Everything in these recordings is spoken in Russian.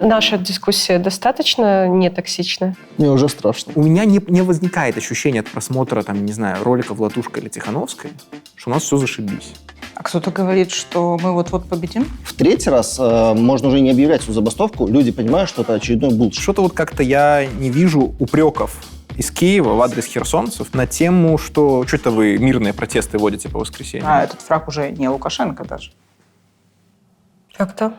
Наша дискуссия достаточно нетоксична? Мне уже страшно. У меня не, не возникает ощущения от просмотра, там, не знаю, роликов Латушка или Тихановской, что у нас все зашибись. А кто-то говорит, что мы вот-вот победим? В третий раз э, можно уже не объявлять всю забастовку. Люди понимают, что это очередной булшит. Что-то вот как-то я не вижу упреков из Киева в адрес херсонцев на тему, что что-то вы мирные протесты водите по воскресеньям. А этот фраг уже не Лукашенко даже. Как-то.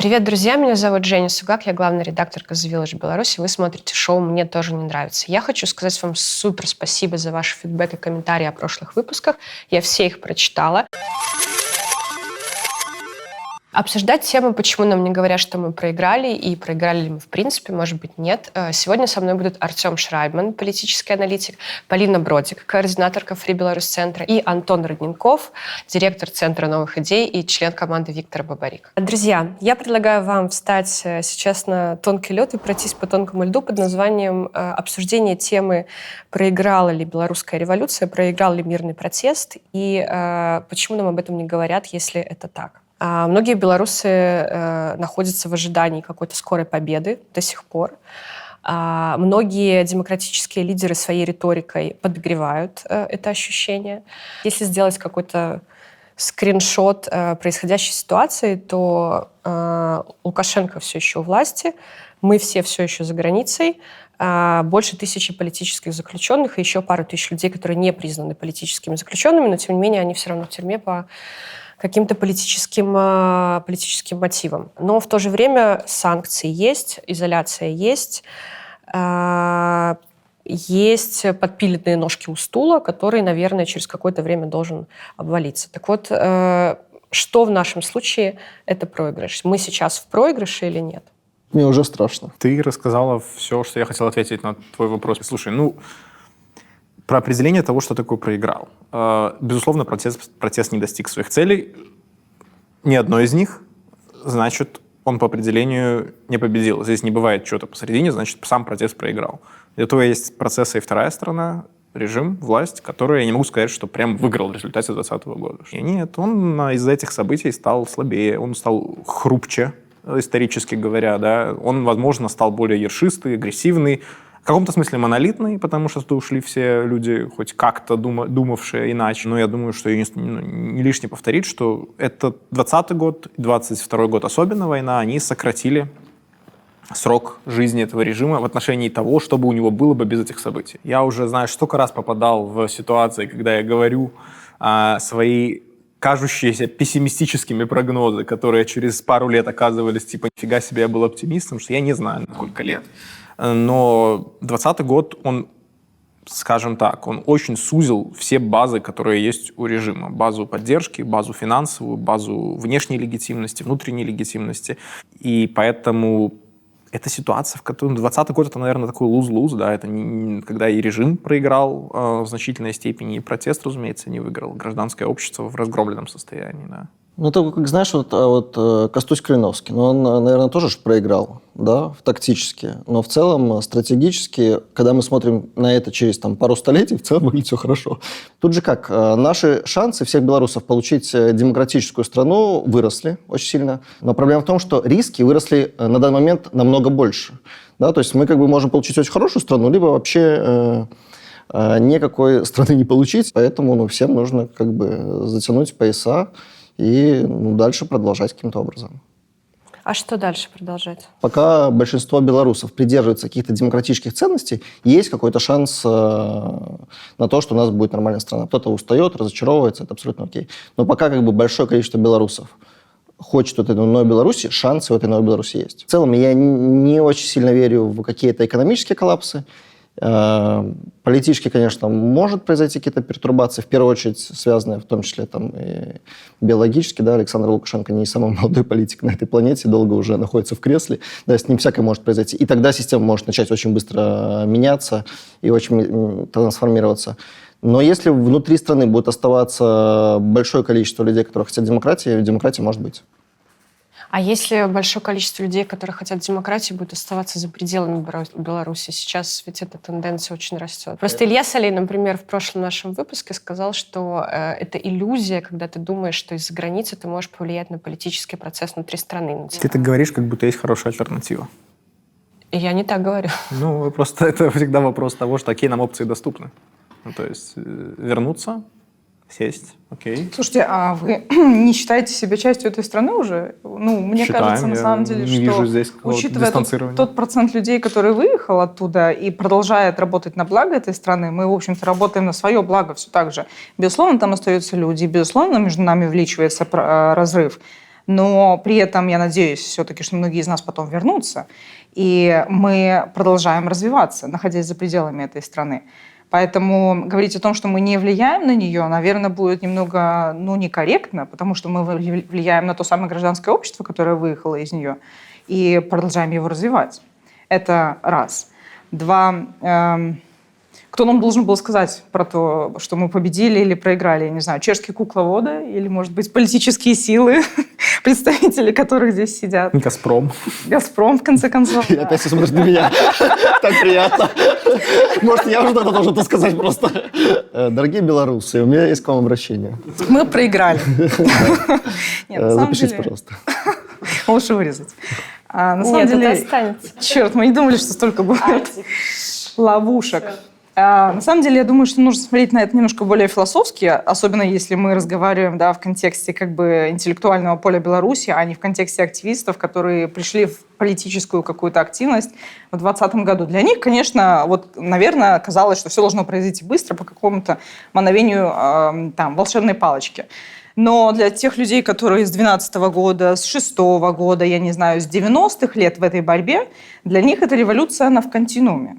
Привет, друзья! Меня зовут Женя Сугак, я главный редактор Казавиллаж Беларуси. Вы смотрите шоу «Мне тоже не нравится». Я хочу сказать вам супер спасибо за ваш фидбэк и комментарии о прошлых выпусках. Я все их прочитала. Обсуждать тему, почему нам не говорят, что мы проиграли, и проиграли ли мы в принципе, может быть, нет. Э, сегодня со мной будут Артем Шрайбман, политический аналитик, Полина Бродик, координаторка Фри Беларусь Центра, и Антон Родненков, директор Центра новых идей и член команды Виктора Бабарик. Друзья, я предлагаю вам встать э, сейчас на тонкий лед и пройтись по тонкому льду под названием э, обсуждение темы «Проиграла ли белорусская революция?», «Проиграл ли мирный протест?» и почему нам об этом не говорят, если это так. А многие белорусы э, находятся в ожидании какой-то скорой победы до сих пор. А многие демократические лидеры своей риторикой подогревают э, это ощущение. Если сделать какой-то скриншот э, происходящей ситуации, то Лукашенко все еще у власти, мы все все еще за границей, а больше тысячи политических заключенных и еще пару тысяч людей, которые не признаны политическими заключенными, но тем не менее они все равно в тюрьме по каким-то политическим, а, политическим мотивам. Но в то же время санкции есть, изоляция есть, а, есть подпиленные ножки у стула, который, наверное, через какое-то время должен обвалиться. Так вот, э, что в нашем случае это проигрыш? Мы сейчас в проигрыше или нет? Мне уже страшно. Ты рассказала все, что я хотел ответить на твой вопрос. Слушай, ну, про определение того, что такое проиграл. Э, безусловно, протест, протест не достиг своих целей. Ни одной из них. Значит, он по определению не победил. Здесь не бывает чего-то посередине, значит, сам протест проиграл. Для этого есть процессы и вторая сторона, режим, власть, которая, я не могу сказать, что прям выиграл в результате 2020 года. И нет, он из-за этих событий стал слабее, он стал хрупче, исторически говоря, да. Он, возможно, стал более ершистый, агрессивный, в каком-то смысле монолитный, потому что туда ушли все люди, хоть как-то дума, думавшие иначе. Но я думаю, что не, ну, не лишне повторить, что это 20 год, 22 год особенно война, они сократили срок жизни этого режима в отношении того, чтобы у него было бы без этих событий. Я уже, знаешь, столько раз попадал в ситуации, когда я говорю а, свои кажущиеся пессимистическими прогнозы, которые через пару лет оказывались, типа, нифига себе, я был оптимистом, что я не знаю, на сколько лет. Но 2020 год, он, скажем так, он очень сузил все базы, которые есть у режима. Базу поддержки, базу финансовую, базу внешней легитимности, внутренней легитимности. И поэтому это ситуация, в которой 20 год это, наверное, такой луз-луз, да, это не, когда и режим проиграл э, в значительной степени, и протест, разумеется, не выиграл, гражданское общество в разгромленном состоянии, да. Ну, это, как знаешь, вот, а вот э, Костусь Калиновский, ну, он, наверное, тоже проиграл, да, тактически. Но в целом, э, стратегически, когда мы смотрим на это через там, пару столетий, в целом выглядит все хорошо. Тут же как, э, наши шансы всех белорусов получить демократическую страну выросли очень сильно. Но проблема в том, что риски выросли на данный момент намного больше. Да, то есть мы как бы можем получить очень хорошую страну, либо вообще э, никакой страны не получить. Поэтому ну, всем нужно как бы затянуть пояса и ну, дальше продолжать каким-то образом. А что дальше продолжать? Пока большинство белорусов придерживается каких-то демократических ценностей, есть какой-то шанс э, на то, что у нас будет нормальная страна. Кто-то устает, разочаровывается, это абсолютно окей. Но пока как бы большое количество белорусов хочет вот этой новой Беларуси, шансы в этой новой Беларуси есть. В целом я не очень сильно верю в какие-то экономические коллапсы. Э, политически, конечно, может произойти какие-то пертурбации, в первую очередь связанные в том числе там, и биологически. Да, Александр Лукашенко не самый молодой политик на этой планете, долго уже находится в кресле. Да, с ним всякое может произойти. И тогда система может начать очень быстро меняться и очень трансформироваться. Но если внутри страны будет оставаться большое количество людей, которые хотят демократии, демократия может быть. А если большое количество людей, которые хотят демократии, будет оставаться за пределами Беларуси? Сейчас ведь эта тенденция очень растет. Просто Илья Солей, например, в прошлом нашем выпуске сказал, что э, это иллюзия, когда ты думаешь, что из-за границы ты можешь повлиять на политический процесс внутри страны. Ты так говоришь, как будто есть хорошая альтернатива. Я не так говорю. Ну, просто это всегда вопрос того, что какие нам опции доступны. Ну, то есть э, вернуться, сесть, окей. Слушайте, а вы не считаете себя частью этой страны уже? Ну, мне Считаем, кажется, на самом деле, не что вижу здесь учитывая тот, тот процент людей, который выехал оттуда и продолжает работать на благо этой страны, мы, в общем-то, работаем на свое благо все так же. Безусловно, там остаются люди, безусловно, между нами увеличивается про- разрыв. Но при этом я надеюсь все-таки, что многие из нас потом вернутся, и мы продолжаем развиваться, находясь за пределами этой страны. Поэтому говорить о том, что мы не влияем на нее, наверное, будет немного ну, некорректно, потому что мы вли- влияем на то самое гражданское общество, которое выехало из нее, и продолжаем его развивать. Это раз. Два. эм, кто нам должен был сказать про то, что мы победили или проиграли? Я не знаю, чешские кукловоды или, может быть, политические силы, представители которых здесь сидят. Газпром. Газпром, в конце концов. И опять ты смотришь на меня. Так приятно. Может, я уже тогда должен это сказать просто. Э, Дорогие белорусы, у меня есть к вам обращение. Мы проиграли. Запишите, пожалуйста. лучше вырезать. А, На самом Нет, деле, это останется. черт, мы не думали, что столько будет ловушек. А, На самом деле, я думаю, что нужно смотреть на это немножко более философски, особенно если мы разговариваем да, в контексте как бы интеллектуального поля Беларуси, а не в контексте активистов, которые пришли в политическую какую-то активность в 2020 году. Для них, конечно, вот, наверное, казалось, что все должно произойти быстро по какому-то мановению э, там, волшебной палочки. Но для тех людей, которые с 12 года, с 6 года, я не знаю, с 90-х лет в этой борьбе, для них эта революция, она в континууме.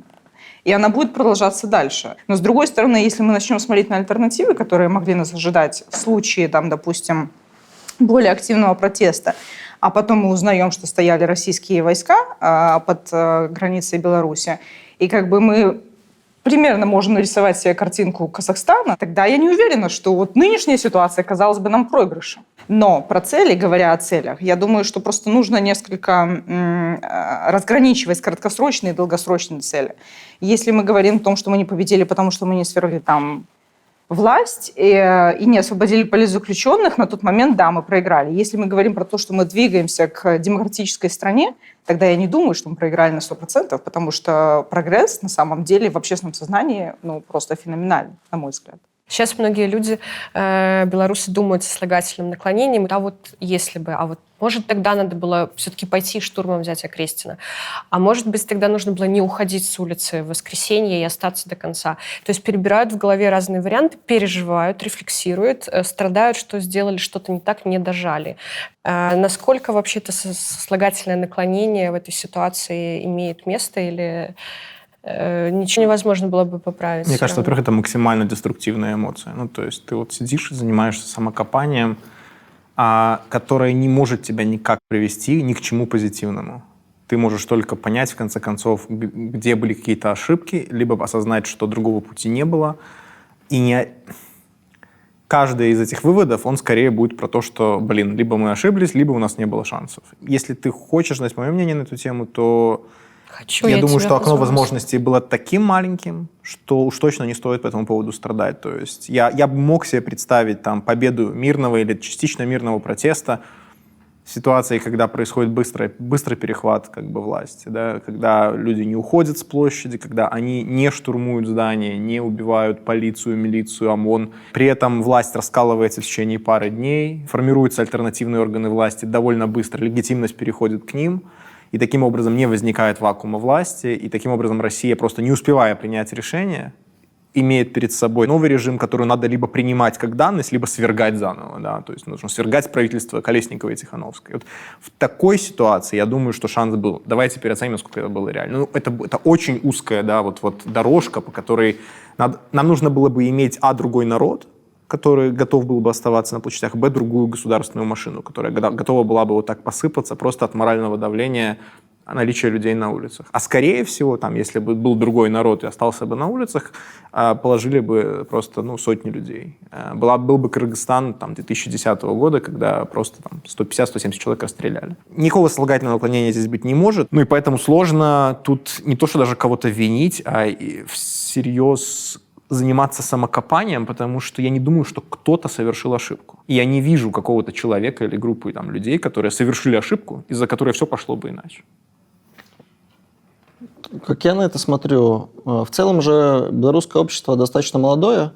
И она будет продолжаться дальше. Но с другой стороны, если мы начнем смотреть на альтернативы, которые могли нас ожидать в случае, там, допустим, более активного протеста, а потом мы узнаем, что стояли российские войска а, под а, границей Беларуси, и как бы мы примерно можем нарисовать себе картинку Казахстана, тогда я не уверена, что вот нынешняя ситуация казалась бы нам проигрышем. Но про цели, говоря о целях, я думаю, что просто нужно несколько э, разграничивать краткосрочные и долгосрочные цели. Если мы говорим о том, что мы не победили, потому что мы не свергли там власть и, э, и не освободили политзаключенных, на тот момент, да, мы проиграли. Если мы говорим про то, что мы двигаемся к демократической стране, тогда я не думаю, что мы проиграли на 100%, потому что прогресс на самом деле в общественном сознании ну, просто феноменальный, на мой взгляд. Сейчас многие люди, э, белорусы, думают со слагательным наклонением. А вот если бы, а вот может тогда надо было все-таки пойти штурмом взять Окрестина. А может быть тогда нужно было не уходить с улицы в воскресенье и остаться до конца. То есть перебирают в голове разные варианты, переживают, рефлексируют, э, страдают, что сделали что-то не так, не дожали. Э, насколько вообще это со- слагательное наклонение в этой ситуации имеет место или ничего невозможно было бы поправить? Мне кажется, во-первых, это максимально деструктивная эмоция. Ну, то есть ты вот сидишь и занимаешься самокопанием, а, которое не может тебя никак привести ни к чему позитивному. Ты можешь только понять, в конце концов, где были какие-то ошибки, либо осознать, что другого пути не было. И не... каждый из этих выводов, он скорее будет про то, что, блин, либо мы ошиблись, либо у нас не было шансов. Если ты хочешь знать мое мнение на эту тему, то Хочу я, думаю, тебя что окно возможностей было таким маленьким, что уж точно не стоит по этому поводу страдать. То есть я, я мог себе представить там победу мирного или частично мирного протеста в ситуации, когда происходит быстрый, быстрый перехват как бы, власти, да, когда люди не уходят с площади, когда они не штурмуют здания, не убивают полицию, милицию, ОМОН. При этом власть раскалывается в течение пары дней, формируются альтернативные органы власти довольно быстро, легитимность переходит к ним, и таким образом не возникает вакуума власти, и таким образом Россия, просто не успевая принять решение, имеет перед собой новый режим, который надо либо принимать как данность, либо свергать заново. Да? То есть нужно свергать правительство Колесниковой и Тихановской. Вот в такой ситуации я думаю, что шанс был. Давайте переоценим, насколько это было реально. Ну, это, это очень узкая да, вот, вот дорожка, по которой надо, нам нужно было бы иметь, а, другой народ, который готов был бы оставаться на площадях, б, другую государственную машину, которая готова была бы вот так посыпаться просто от морального давления наличие людей на улицах. А скорее всего, там, если бы был другой народ и остался бы на улицах, а, положили бы просто ну, сотни людей. А, была, был бы Кыргызстан там, 2010 года, когда просто там, 150-170 человек расстреляли. Никакого слагательного наклонения здесь быть не может. Ну и поэтому сложно тут не то, что даже кого-то винить, а всерьез заниматься самокопанием, потому что я не думаю, что кто-то совершил ошибку. Я не вижу какого-то человека или группы там, людей, которые совершили ошибку, из-за которой все пошло бы иначе. Как я на это смотрю, э, в целом же белорусское общество достаточно молодое,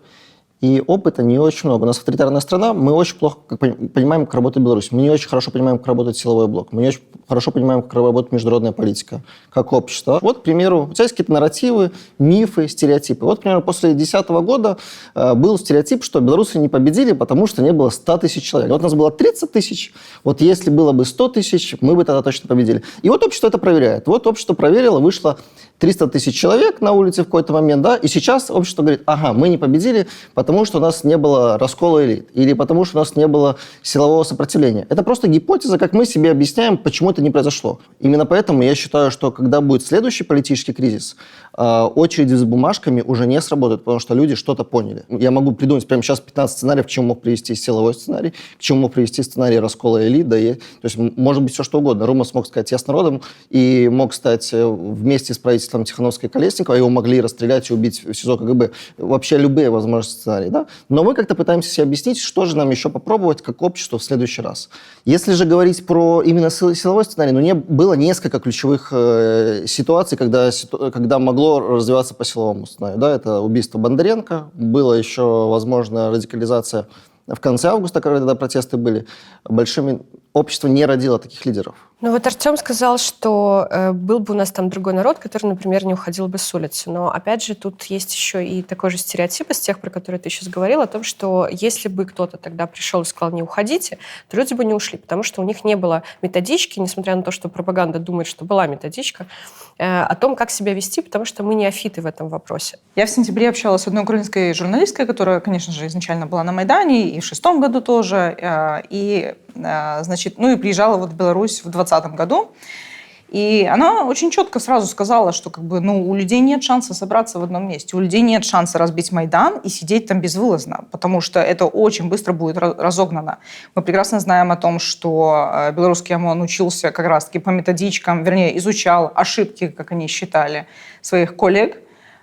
и опыта не очень много. У нас авторитарная страна, мы очень плохо как, понимаем, как работает Беларусь. Мы не очень хорошо понимаем, как работает силовой блок. Мы не очень хорошо понимаем, как работает международная политика, как общество. Вот, к примеру, у тебя есть какие-то нарративы, мифы, стереотипы. Вот, к примеру, после 2010 года э, был стереотип, что белорусы не победили, потому что не было 100 тысяч человек. Вот у нас было 30 тысяч, вот если было бы 100 тысяч, мы бы тогда точно победили. И вот общество это проверяет. Вот общество проверило, вышло 300 тысяч человек на улице в какой-то момент, да, и сейчас общество говорит, ага, мы не победили, потому что у нас не было раскола элит, или потому что у нас не было силового сопротивления. Это просто гипотеза, как мы себе объясняем, почему это не произошло. Именно поэтому я считаю, что когда будет следующий политический кризис, а, очереди за бумажками уже не сработают, потому что люди что-то поняли. Я могу придумать прямо сейчас 15 сценариев, к чему мог привести силовой сценарий, к чему мог привести сценарий раскола элит. Да, и, то есть может быть все что угодно. Рома смог сказать «я с народом» и мог стать э, вместе с правительством Тихановской и Колесникова, его могли расстрелять и убить в СИЗО КГБ. Вообще любые возможные сценарии. Да? Но мы как-то пытаемся себе объяснить, что же нам еще попробовать как общество в следующий раз. Если же говорить про именно силовой сценарий, ну, не, было несколько ключевых э, ситуаций, когда, когда могло могло развиваться по силовому сценарию. Да, это убийство Бондаренко, было еще, возможно, радикализация в конце августа, когда протесты были большими, общество не родило таких лидеров. Ну вот Артем сказал, что э, был бы у нас там другой народ, который, например, не уходил бы с улицы. Но опять же тут есть еще и такой же стереотип из тех, про которые ты сейчас говорил, о том, что если бы кто-то тогда пришел и сказал «не уходите», то люди бы не ушли, потому что у них не было методички, несмотря на то, что пропаганда думает, что была методичка, э, о том, как себя вести, потому что мы не афиты в этом вопросе. Я в сентябре общалась с одной украинской журналисткой, которая, конечно же, изначально была на Майдане, и в шестом году тоже, э, и, значит, ну и приезжала вот в Беларусь в 2020 году. И она очень четко сразу сказала, что как бы, ну, у людей нет шанса собраться в одном месте, у людей нет шанса разбить Майдан и сидеть там безвылазно, потому что это очень быстро будет разогнано. Мы прекрасно знаем о том, что э, белорусский ОМОН учился как раз-таки по методичкам, вернее, изучал ошибки, как они считали, своих коллег,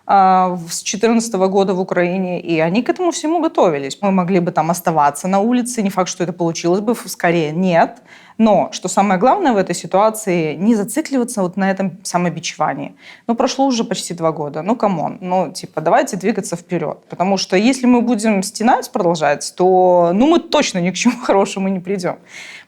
с 2014 года в Украине, и они к этому всему готовились. Мы могли бы там оставаться на улице, не факт, что это получилось бы, скорее нет. Но, что самое главное в этой ситуации, не зацикливаться вот на этом самобичевании. Ну, прошло уже почти два года, ну, come on, ну, типа, давайте двигаться вперед. Потому что если мы будем стенать продолжать, то, ну, мы точно ни к чему хорошему не придем.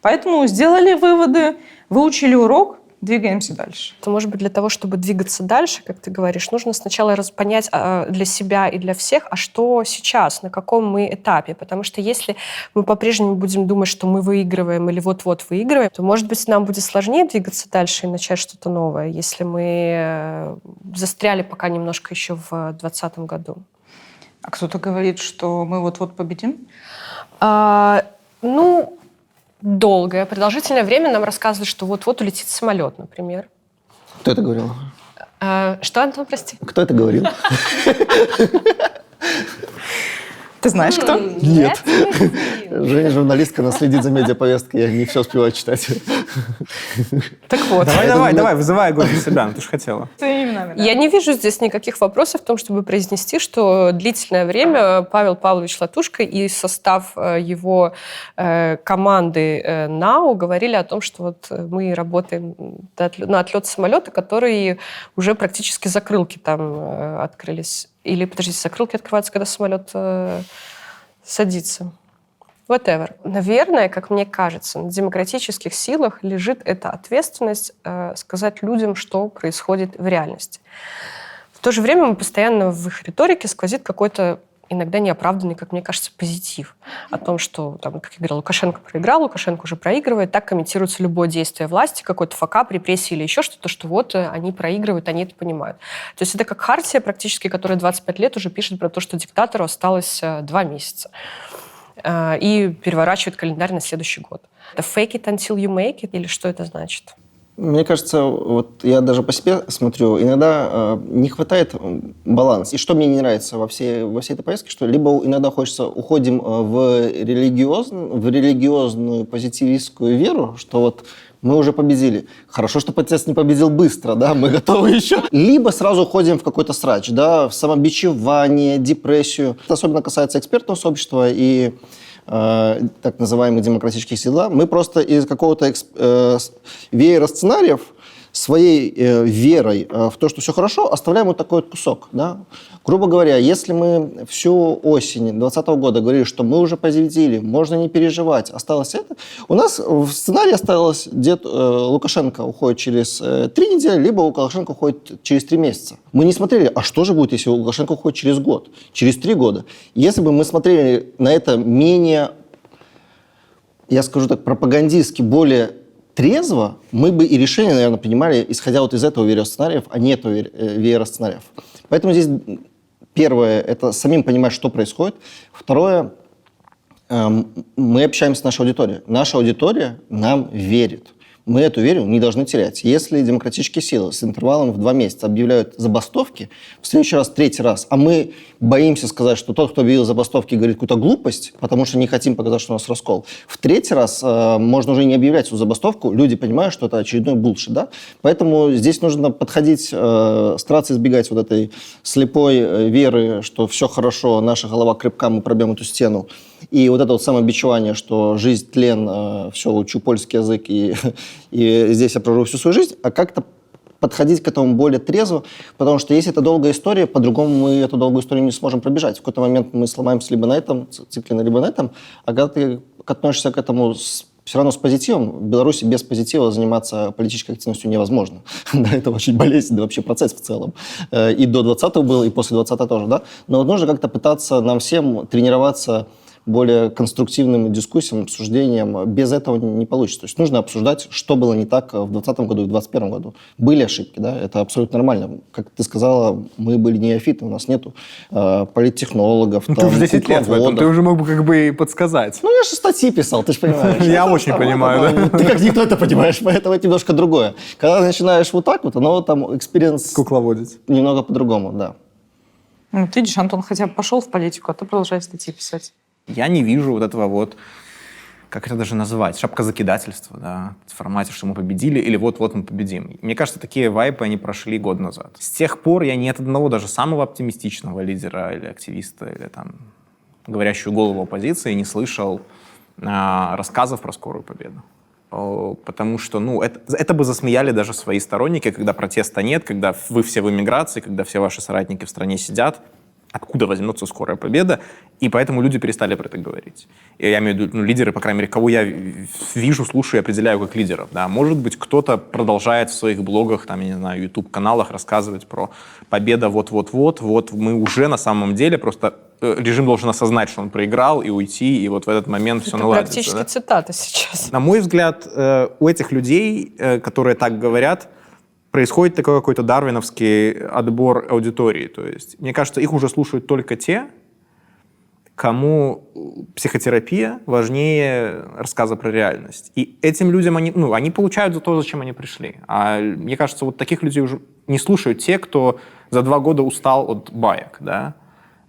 Поэтому сделали выводы, выучили урок, двигаемся дальше. То, может быть, для того, чтобы двигаться дальше, как ты говоришь, нужно сначала понять а, для себя и для всех, а что сейчас, на каком мы этапе. Потому что если мы по-прежнему будем думать, что мы выигрываем или вот-вот выигрываем, то, может быть, нам будет сложнее двигаться дальше и начать что-то новое, если мы э, застряли пока немножко еще в 2020 году. А кто-то говорит, что мы вот-вот победим? А, ну, долгое, продолжительное время нам рассказывали, что вот-вот улетит самолет, например. Кто это говорил? А, что, Антон, прости? Кто это говорил? Ты знаешь, кто? Нет. Женя журналистка, она следит за медиаповесткой, я не все успеваю читать. Так вот. Давай, давай, давай, вызывай огонь на себя, ты же хотела. Я не вижу здесь никаких вопросов в том, чтобы произнести, что длительное время Павел Павлович Латушка и состав э, его э, команды э, НАУ говорили о том, что вот мы работаем на отлет самолета, который уже практически закрылки там открылись или, подождите, закрылки открываются, когда самолет э, садится. Whatever. Наверное, как мне кажется, на демократических силах лежит эта ответственность э, сказать людям, что происходит в реальности. В то же время мы постоянно в их риторике сквозит какой-то иногда неоправданный, как мне кажется, позитив о том, что, там, как я говорила, Лукашенко проиграл, Лукашенко уже проигрывает. Так комментируется любое действие власти, какой-то факап, репрессии или еще что-то, что вот э, они проигрывают, они это понимают. То есть это как Хартия практически, которая 25 лет уже пишет про то, что диктатору осталось э, два месяца э, и переворачивает календарь на следующий год. Это fake it until you make it или что это значит? Мне кажется, вот я даже по себе смотрю, иногда э, не хватает баланса. И что мне не нравится во всей, во всей этой поездке, что либо иногда хочется, уходим э, в, религиоз, в религиозную позитивистскую веру, что вот мы уже победили. Хорошо, что протест не победил быстро, да, мы готовы еще. Либо сразу уходим в какой-то срач, да, в самобичевание, депрессию. Это особенно касается экспертного сообщества и э, так называемых демократических сил. Мы просто из какого-то э, веера сценариев своей э, верой э, в то, что все хорошо, оставляем вот такой вот кусок. Да? Грубо говоря, если мы всю осень 2020 года говорили, что мы уже победили, можно не переживать, осталось это, у нас в сценарии осталось дед э, Лукашенко уходит через э, три недели, либо Лукашенко уходит через три месяца. Мы не смотрели, а что же будет, если Лукашенко уходит через год, через три года. Если бы мы смотрели на это менее я скажу так, пропагандистски более трезво, мы бы и решение, наверное, принимали, исходя вот из этого веера сценариев, а не этого веера сценариев. Поэтому здесь первое – это самим понимать, что происходит. Второе эм, – мы общаемся с нашей аудиторией. Наша аудитория нам верит мы эту веру не должны терять. Если демократические силы с интервалом в два месяца объявляют забастовки, в следующий раз, третий раз, а мы боимся сказать, что тот, кто объявил забастовки, говорит какую-то глупость, потому что не хотим показать, что у нас раскол, в третий раз э, можно уже не объявлять эту забастовку, люди понимают, что это очередной булшит, да? Поэтому здесь нужно подходить, э, стараться избегать вот этой слепой э, веры, что все хорошо, наша голова крепка, мы пробьем эту стену, и вот это вот самобичевание, что жизнь, тлен, э, все, учу польский язык, и, и здесь я проживу всю свою жизнь, а как-то подходить к этому более трезво, потому что если это долгая история, по-другому мы эту долгую историю не сможем пробежать. В какой-то момент мы сломаемся либо на этом цикле, либо на этом, а когда ты относишься к этому с все равно с позитивом. В Беларуси без позитива заниматься политической активностью невозможно. да, это очень болезненный вообще процесс в целом. Э, и до 20-го был, и после 20-го тоже, да. Но нужно как-то пытаться нам всем тренироваться более конструктивным дискуссиям, обсуждениям. Без этого не получится. То есть нужно обсуждать, что было не так в 2020 году и в 2021 году. Были ошибки, да, это абсолютно нормально. Как ты сказала, мы были неофиты, у нас нету э, политтехнологов. Ну, там, ты уже 10 лет в этом, ты уже мог бы как бы и подсказать. Ну, я же статьи писал, ты же понимаешь. Я очень понимаю, да. Ты как никто это понимаешь, поэтому это немножко другое. Когда ты начинаешь вот так вот, оно там experience... Кукловодить. Немного по-другому, да. Ну, ты видишь, Антон хотя бы пошел в политику, а ты продолжаешь статьи писать. Я не вижу вот этого вот, как это даже называть, шапка закидательства, да, в формате, что мы победили, или вот-вот мы победим. Мне кажется, такие вайпы, они прошли год назад. С тех пор я ни от одного даже самого оптимистичного лидера или активиста, или там говорящую голову оппозиции не слышал а, рассказов про скорую победу. Потому что, ну, это, это бы засмеяли даже свои сторонники, когда протеста нет, когда вы все в эмиграции, когда все ваши соратники в стране сидят, откуда возьмется скорая победа, и поэтому люди перестали про это говорить. И я имею в виду ну, лидеры, по крайней мере, кого я вижу, слушаю и определяю как лидеров. Да. Может быть, кто-то продолжает в своих блогах, там, я не знаю, YouTube-каналах рассказывать про победа вот-вот-вот, вот мы уже на самом деле просто э, режим должен осознать, что он проиграл, и уйти, и вот в этот момент это все наладится. практически да? цитата сейчас. На мой взгляд, э, у этих людей, э, которые так говорят, происходит такой какой-то дарвиновский отбор аудитории. То есть, мне кажется, их уже слушают только те, кому психотерапия важнее рассказа про реальность. И этим людям они, ну, они получают за то, зачем они пришли. А мне кажется, вот таких людей уже не слушают те, кто за два года устал от баек, да,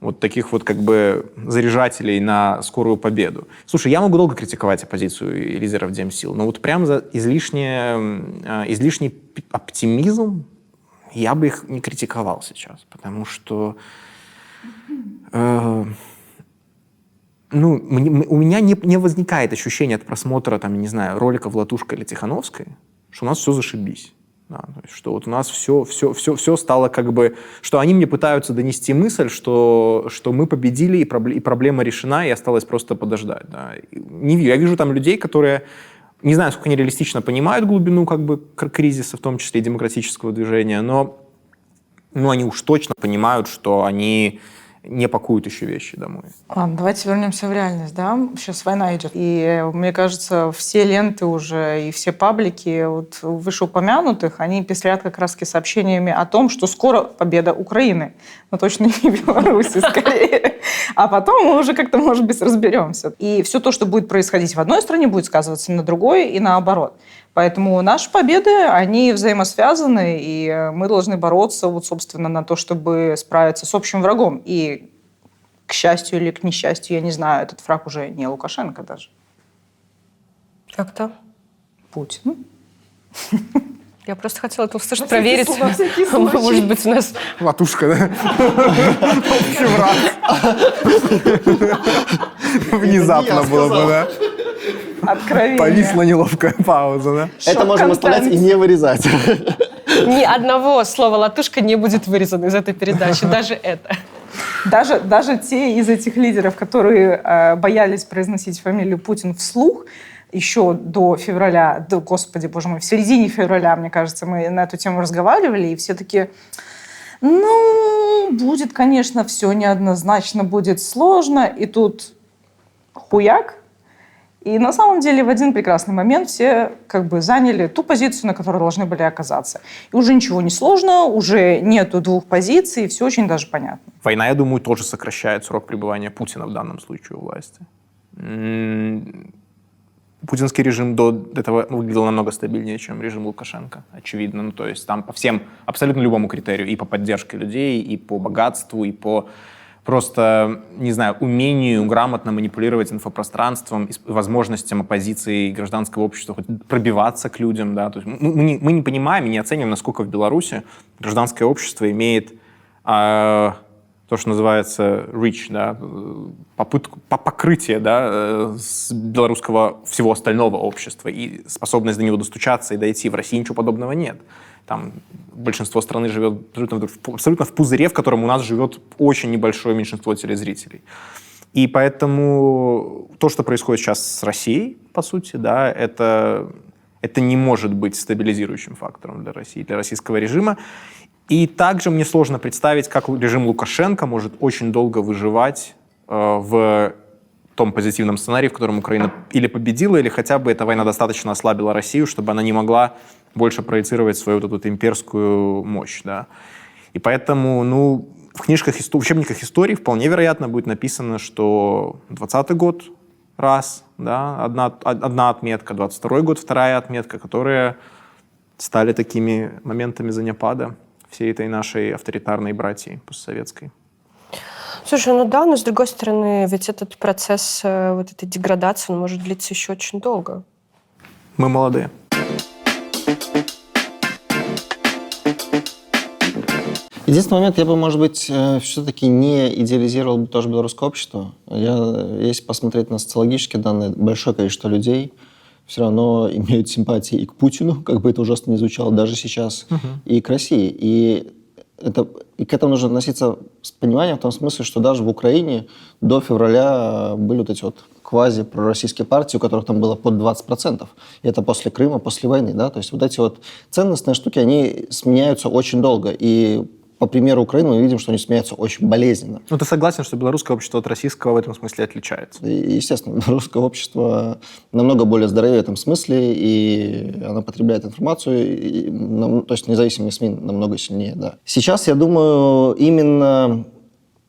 вот таких вот как бы заряжателей на скорую победу. Слушай, я могу долго критиковать оппозицию и лидеров Демсил, но вот прям за излишнее, э, излишний оптимизм я бы их не критиковал сейчас, потому что э, ну, мне, у меня не, не возникает ощущения от просмотра, там, не знаю, роликов Латушка или Тихановской, что у нас все зашибись. Да, то есть, что вот у нас все, все, все, все стало как бы... Что они мне пытаются донести мысль, что, что мы победили, и, проблема, и проблема решена, и осталось просто подождать. Да. Не, я вижу там людей, которые... Не знаю, сколько они реалистично понимают глубину как бы кризиса, в том числе и демократического движения, но ну, они уж точно понимают, что они не пакуют еще вещи домой. Ладно, давайте вернемся в реальность, да? Сейчас война идет. И мне кажется, все ленты уже и все паблики вот вышеупомянутых, они пестрят как раз сообщениями о том, что скоро победа Украины. Но точно не Беларуси, скорее. А потом мы уже как-то, может быть, разберемся. И все то, что будет происходить в одной стране, будет сказываться на другой и наоборот. Поэтому наши победы, они взаимосвязаны, и мы должны бороться, вот, собственно, на то, чтобы справиться с общим врагом. И, к счастью или к несчастью, я не знаю, этот враг уже не Лукашенко даже. Как-то? Путин. Я просто хотела это услышать, проверить. случай. Может быть, у нас... Латушка, да? Общий враг. Внезапно было бы, да? Откровение. Повисла неловкая пауза, да? Это можем оставлять и не вырезать. Ни одного слова «латушка» не будет вырезано из этой передачи, даже это. Даже, даже те из этих лидеров, которые э, боялись произносить фамилию Путин вслух, еще до февраля, до, господи, боже мой, в середине февраля, мне кажется, мы на эту тему разговаривали, и все таки ну, будет, конечно, все неоднозначно, будет сложно, и тут хуяк, и на самом деле в один прекрасный момент все как бы заняли ту позицию, на которой должны были оказаться. И уже ничего не сложно, уже нету двух позиций, все очень даже понятно. Война, я думаю, тоже сокращает срок пребывания Путина в данном случае у власти. Путинский режим до этого выглядел намного стабильнее, чем режим Лукашенко, очевидно. Ну, то есть там по всем, абсолютно любому критерию, и по поддержке людей, и по богатству, и по просто, не знаю, умению грамотно манипулировать инфопространством, возможностям оппозиции и гражданского общества хоть пробиваться к людям. Да? То есть мы, мы не, мы не понимаем и не оцениваем, насколько в Беларуси гражданское общество имеет а, то, что называется reach, да, э, попытку, по покрытие да, э, с белорусского всего остального общества и способность до него достучаться и дойти. В России ничего подобного нет. Там большинство страны живет абсолютно абсолютно в пузыре, в котором у нас живет очень небольшое меньшинство телезрителей. И поэтому то, что происходит сейчас с Россией, по сути, да, это, это не может быть стабилизирующим фактором для России, для российского режима. И также мне сложно представить, как режим Лукашенко может очень долго выживать э, в том позитивном сценарии, в котором Украина или победила, или хотя бы эта война достаточно ослабила Россию, чтобы она не могла больше проецировать свою вот эту имперскую мощь. Да. И поэтому, ну, в книжках, в учебниках истории вполне вероятно будет написано, что 20 год раз, да, одна, одна отметка, 22 год вторая отметка, которые стали такими моментами занепада всей этой нашей авторитарной братьи постсоветской. Слушай, ну да, но с другой стороны, ведь этот процесс э, вот этой деградации, он может длиться еще очень долго. Мы молодые. Единственный момент, я бы, может быть, все-таки не идеализировал бы тоже белорусское общество. Я, если посмотреть на социологические данные, большое количество людей все равно имеют симпатии и к Путину, как бы это ужасно не звучало, даже сейчас, и к России. И, это, и к этому нужно относиться с пониманием в том смысле, что даже в Украине до февраля были вот эти вот квази-пророссийские партии, у которых там было под 20%. И это после Крыма, после войны. Да? То есть вот эти вот ценностные штуки, они сменяются очень долго. И по примеру Украины мы видим, что они сменяются очень болезненно. Ну, ты согласен, что белорусское общество от российского в этом смысле отличается? И, естественно, русское общество намного более здоровее в этом смысле, и оно потребляет информацию, и нам- то есть независимые СМИ намного сильнее, да. Сейчас, я думаю, именно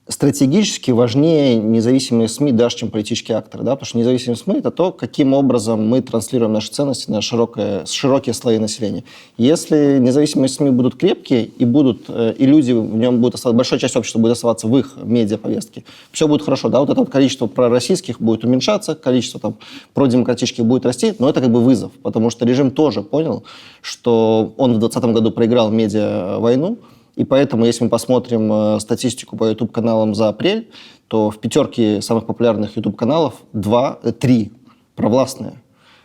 стратегически важнее независимые СМИ даже, чем политические акторы, да, потому что независимые СМИ – это то, каким образом мы транслируем наши ценности на широкое, широкие слои населения. Если независимые СМИ будут крепкие и будут, э, и люди в нем будут оставаться, большая часть общества будет оставаться в их медиаповестке, все будет хорошо, да, вот это вот количество пророссийских будет уменьшаться, количество там продемократических будет расти, но это как бы вызов, потому что режим тоже понял, что он в 2020 году проиграл медиа-войну, и поэтому, если мы посмотрим э, статистику по YouTube-каналам за апрель, то в пятерке самых популярных YouTube-каналов два, э, три провластные.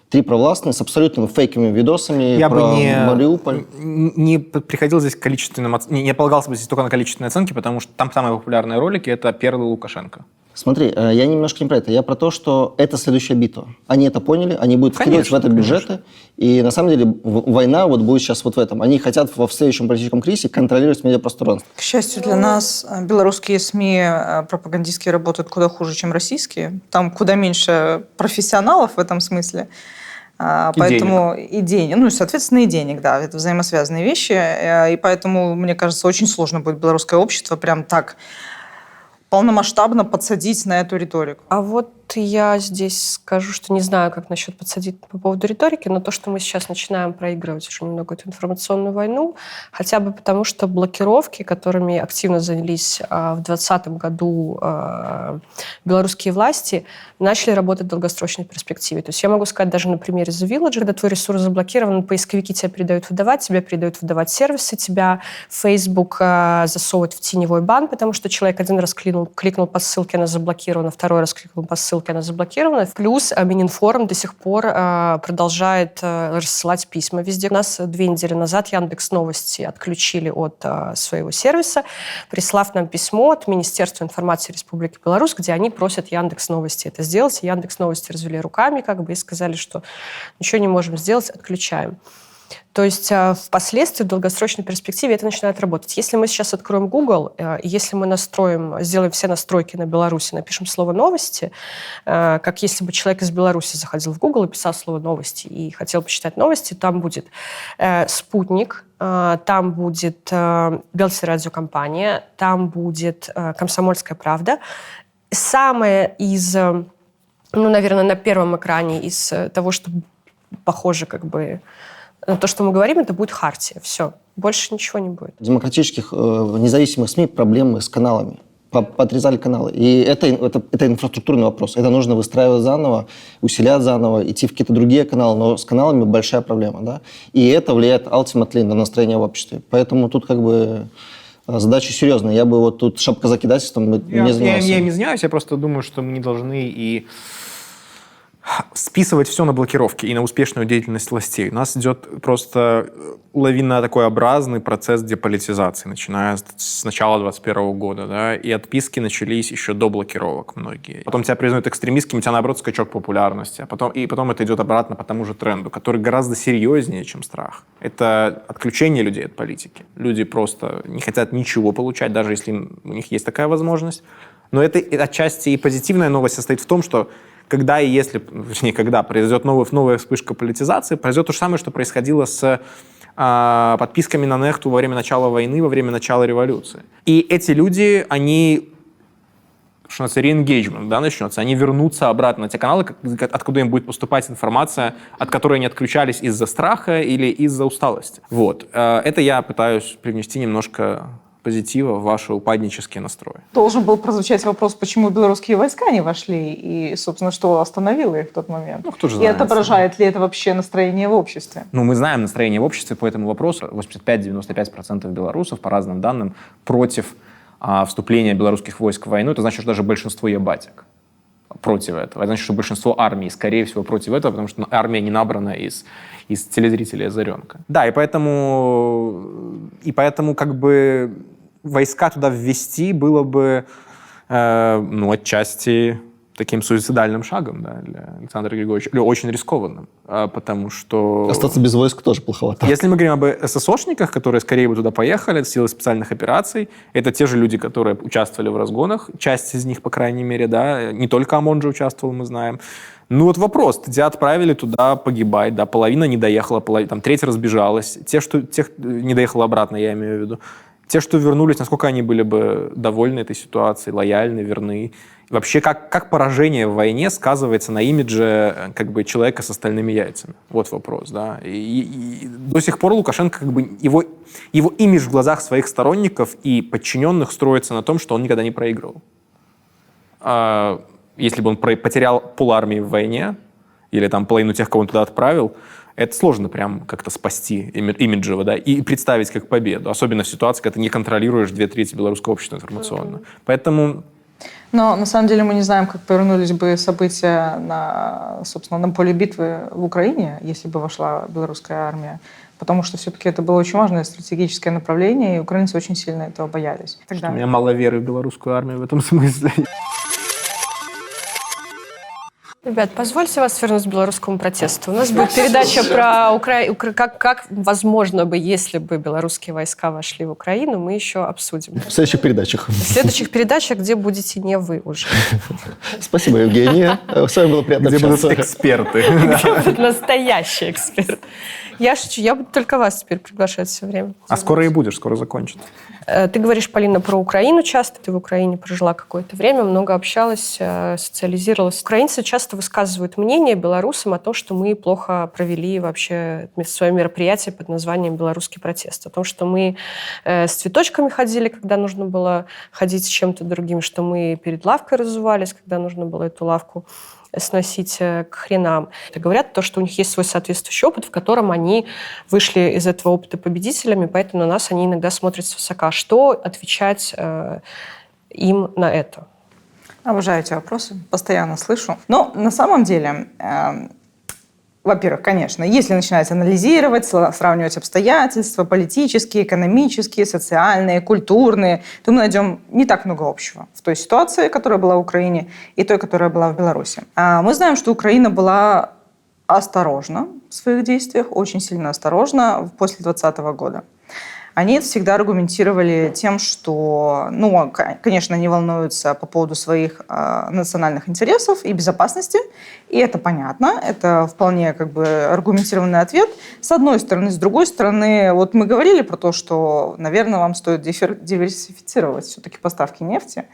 Три провластные с абсолютно фейковыми видосами Я про бы не, Мариуполь. не приходил здесь количественным, не, не полагался бы здесь только на количественные оценки, потому что там самые популярные ролики – это Перлы Лукашенко. Смотри, э, я немножко не про это. Я про то, что это следующая битва. Они это поняли, они будут вкидывать в это бюджеты. И на самом деле война вот будет сейчас вот в этом. Они хотят во следующем политическом кризисе контролировать медиапространство. К счастью для нас, э, белорусские СМИ э, пропагандистские работают куда хуже, чем российские. Там куда меньше профессионалов в этом смысле. А, И Поэтому и денег, ну и, соответственно, и денег, да, это взаимосвязанные вещи. И поэтому, мне кажется, очень сложно будет белорусское общество прям так полномасштабно подсадить на эту риторику. А вот я здесь скажу, что не знаю, как насчет подсадить по поводу риторики, но то, что мы сейчас начинаем проигрывать уже немного эту информационную войну, хотя бы потому, что блокировки, которыми активно занялись а, в 2020 году а, белорусские власти, начали работать в долгосрочной перспективе. То есть я могу сказать даже на примере The Village, когда твой ресурс заблокирован, поисковики тебя передают выдавать, тебя передают выдавать сервисы, тебя Facebook а, засовывает в теневой бан, потому что человек один раз кликнул, кликнул по ссылке, она заблокирована, второй раз кликнул по ссылке, она заблокирована. Плюс а, Мининформ до сих пор а, продолжает а, рассылать письма везде. У нас две недели назад Яндекс Новости отключили от своего сервиса, прислав нам письмо от Министерства информации Республики Беларусь, где они просят Яндекс Новости это сделать. Яндекс Новости развели руками как бы и сказали, что ничего не можем сделать, отключаем. То есть э, впоследствии, в долгосрочной перспективе это начинает работать. Если мы сейчас откроем Google, э, если мы настроим, сделаем все настройки на Беларуси, напишем слово «новости», э, как если бы человек из Беларуси заходил в Google и писал слово «новости» и хотел почитать новости, там будет «Спутник», там будет Белси радиокомпания, там будет «Комсомольская правда». Самое из, ну, наверное, на первом экране из того, что похоже как бы то, что мы говорим, это будет хартия. Все. Больше ничего не будет. Демократических э, независимых СМИ проблемы с каналами. Отрезали каналы. И это, это, это инфраструктурный вопрос. Это нужно выстраивать заново, усилять заново, идти в какие-то другие каналы. Но с каналами большая проблема. Да? И это влияет ultimately на настроение в обществе. Поэтому тут как бы э, задача серьезная. Я бы вот тут шапкозакидательством я, не занимался. Я, я не извиняюсь, я просто думаю, что мы не должны и списывать все на блокировки и на успешную деятельность властей. У нас идет просто лавина такой образный процесс деполитизации, начиная с начала 2021 года, да, и отписки начались еще до блокировок многие. Потом тебя признают экстремистским, у тебя, наоборот, скачок популярности, а потом, и потом это идет обратно по тому же тренду, который гораздо серьезнее, чем страх. Это отключение людей от политики. Люди просто не хотят ничего получать, даже если у них есть такая возможность. Но это отчасти и позитивная новость состоит в том, что когда и если, точнее, когда произойдет новая, новая вспышка политизации, произойдет то же самое, что происходило с э, подписками на нехту во время начала войны, во время начала революции. И эти люди, они что называется, реengейджмент, да, начнется, они вернутся обратно на те каналы, откуда им будет поступать информация, от которой они отключались из-за страха или из-за усталости. Вот. Э, это я пытаюсь привнести немножко позитива в ваши упаднические настрои. Должен был прозвучать вопрос, почему белорусские войска не вошли, и, собственно, что остановило их в тот момент. Ну, кто же и знает, отображает ли это вообще настроение в обществе? Ну, мы знаем настроение в обществе по этому вопросу. 85-95% белорусов, по разным данным, против а, вступления белорусских войск в войну. Это значит, что даже большинство ебатик против этого. Это значит, что большинство армии, скорее всего, против этого, потому что армия не набрана из, из телезрителей Озаренка. Да, и поэтому, и поэтому как бы войска туда ввести было бы, э, ну, отчасти таким суицидальным шагом да, для Александра Григорьевича, или очень рискованным, а, потому что... Остаться без войск тоже плоховато. Если мы говорим об ССОшниках, которые скорее бы туда поехали, силы специальных операций, это те же люди, которые участвовали в разгонах, часть из них, по крайней мере, да, не только ОМОН же участвовал, мы знаем. Ну вот вопрос, тебя отправили туда погибать, да, половина не доехала, половина, там треть разбежалась, те, что, тех не доехала обратно, я имею в виду. Те, что вернулись, насколько они были бы довольны этой ситуацией, лояльны, верны? Вообще, как, как поражение в войне сказывается на имидже э, как бы, человека с остальными яйцами? Вот вопрос, да. И, и, и до сих пор Лукашенко, как бы, его, его имидж в глазах своих сторонников и подчиненных строится на том, что он никогда не проигрывал. А, если бы он потерял пол армии в войне, или там половину тех, кого он туда отправил, это сложно прям как-то спасти имиджево, да, и представить как победу, особенно в ситуации, когда ты не контролируешь две трети белорусского общества информационно. Mm-hmm. Поэтому но на самом деле мы не знаем, как повернулись бы события на, собственно, на поле битвы в Украине, если бы вошла белорусская армия. Потому что все-таки это было очень важное стратегическое направление, и украинцы очень сильно этого боялись. Тогда... Что у меня мало веры в белорусскую армию в этом смысле. Ребят, позвольте вас вернуть к белорусскому протесту. У нас будет передача про Укра... Укра- как, как возможно бы, если бы белорусские войска вошли в Украину, мы еще обсудим. В следующих передачах. В следующих передачах, где будете не вы уже. Спасибо, Евгения. С вами было приятно Где будут эксперты. Будет настоящий эксперт. Я шучу, я буду только вас теперь приглашать все время. А скоро и будешь, скоро закончит. Э, Ты говоришь, Полина, про Украину часто. Ты в Украине прожила какое-то время, много общалась, э, социализировалась. Украинцы часто высказывают мнение белорусам о том, что мы плохо провели вообще свое мероприятие под названием «Белорусский протест». О том, что мы э, с цветочками ходили, когда нужно было ходить с чем-то другим, что мы перед лавкой разувались, когда нужно было эту лавку сносить э, к хренам. Это говорят то, что у них есть свой соответствующий опыт, в котором они вышли из этого опыта победителями, поэтому на нас они иногда смотрят свысока. Что отвечать э, им на это? Обожаю эти вопросы, постоянно слышу. Но на самом деле, э, во-первых, конечно, если начинать анализировать, сравнивать обстоятельства политические, экономические, социальные, культурные, то мы найдем не так много общего в той ситуации, которая была в Украине, и той, которая была в Беларуси. А мы знаем, что Украина была осторожна в своих действиях, очень сильно осторожна после 2020 года. Они это всегда аргументировали тем, что, ну, конечно, они волнуются по поводу своих э, национальных интересов и безопасности, и это понятно, это вполне как бы аргументированный ответ. С одной стороны, с другой стороны, вот мы говорили про то, что, наверное, вам стоит диверсифицировать все-таки поставки нефти,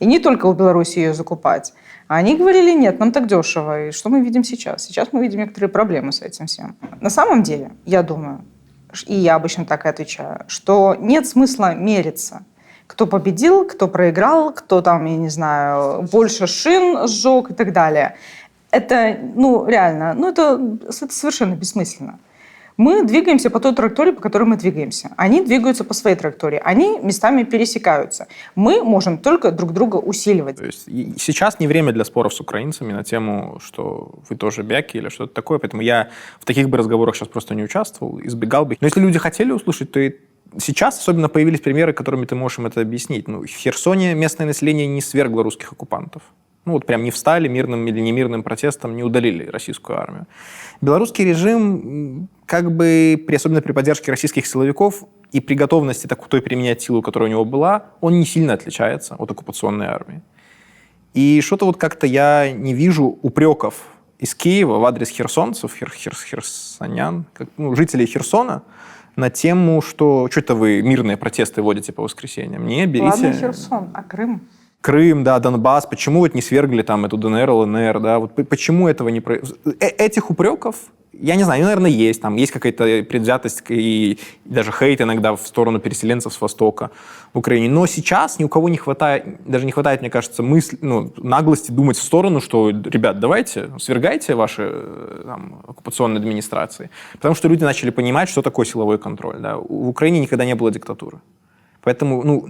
и не только у Беларуси ее закупать. А они говорили, нет, нам так дешево. И что мы видим сейчас? Сейчас мы видим некоторые проблемы с этим всем. На самом деле, я думаю, и я обычно так и отвечаю, что нет смысла мериться. Кто победил, кто проиграл, кто там, я не знаю, больше шин сжег и так далее. Это, ну, реально, ну, это, совершенно бессмысленно. Мы двигаемся по той траектории, по которой мы двигаемся. Они двигаются по своей траектории. Они местами пересекаются. Мы можем только друг друга усиливать. То есть сейчас не время для споров с украинцами на тему, что вы тоже бяки или что-то такое. Поэтому я в таких бы разговорах сейчас просто не участвовал, избегал бы. Но если люди хотели услышать, то и сейчас особенно появились примеры, которыми ты можешь им это объяснить. Ну, в Херсоне местное население не свергло русских оккупантов. Ну вот прям не встали мирным или немирным протестом, не удалили российскую армию. Белорусский режим, как бы, при, особенно при поддержке российских силовиков и при готовности так, той применять силу, которая у него была, он не сильно отличается от оккупационной армии. И что-то вот как-то я не вижу упреков из Киева в адрес херсонцев, хер, хер, херсонян, как, ну, жителей Херсона, на тему, что что-то вы мирные протесты водите по воскресеньям. Не, берите... Ладно, Херсон, а Крым? Крым, да, Донбасс, почему вот не свергли там эту ДНР, ЛНР, да, вот почему этого не произошло? Этих упреков, я не знаю, наверное, есть, там есть какая-то предвзятость и даже хейт иногда в сторону переселенцев с Востока в Украине, но сейчас ни у кого не хватает, даже не хватает, мне кажется, мысли, ну, наглости думать в сторону, что, ребят, давайте, свергайте ваши э, там, оккупационные администрации, потому что люди начали понимать, что такое силовой контроль, да, в Украине никогда не было диктатуры, поэтому, ну,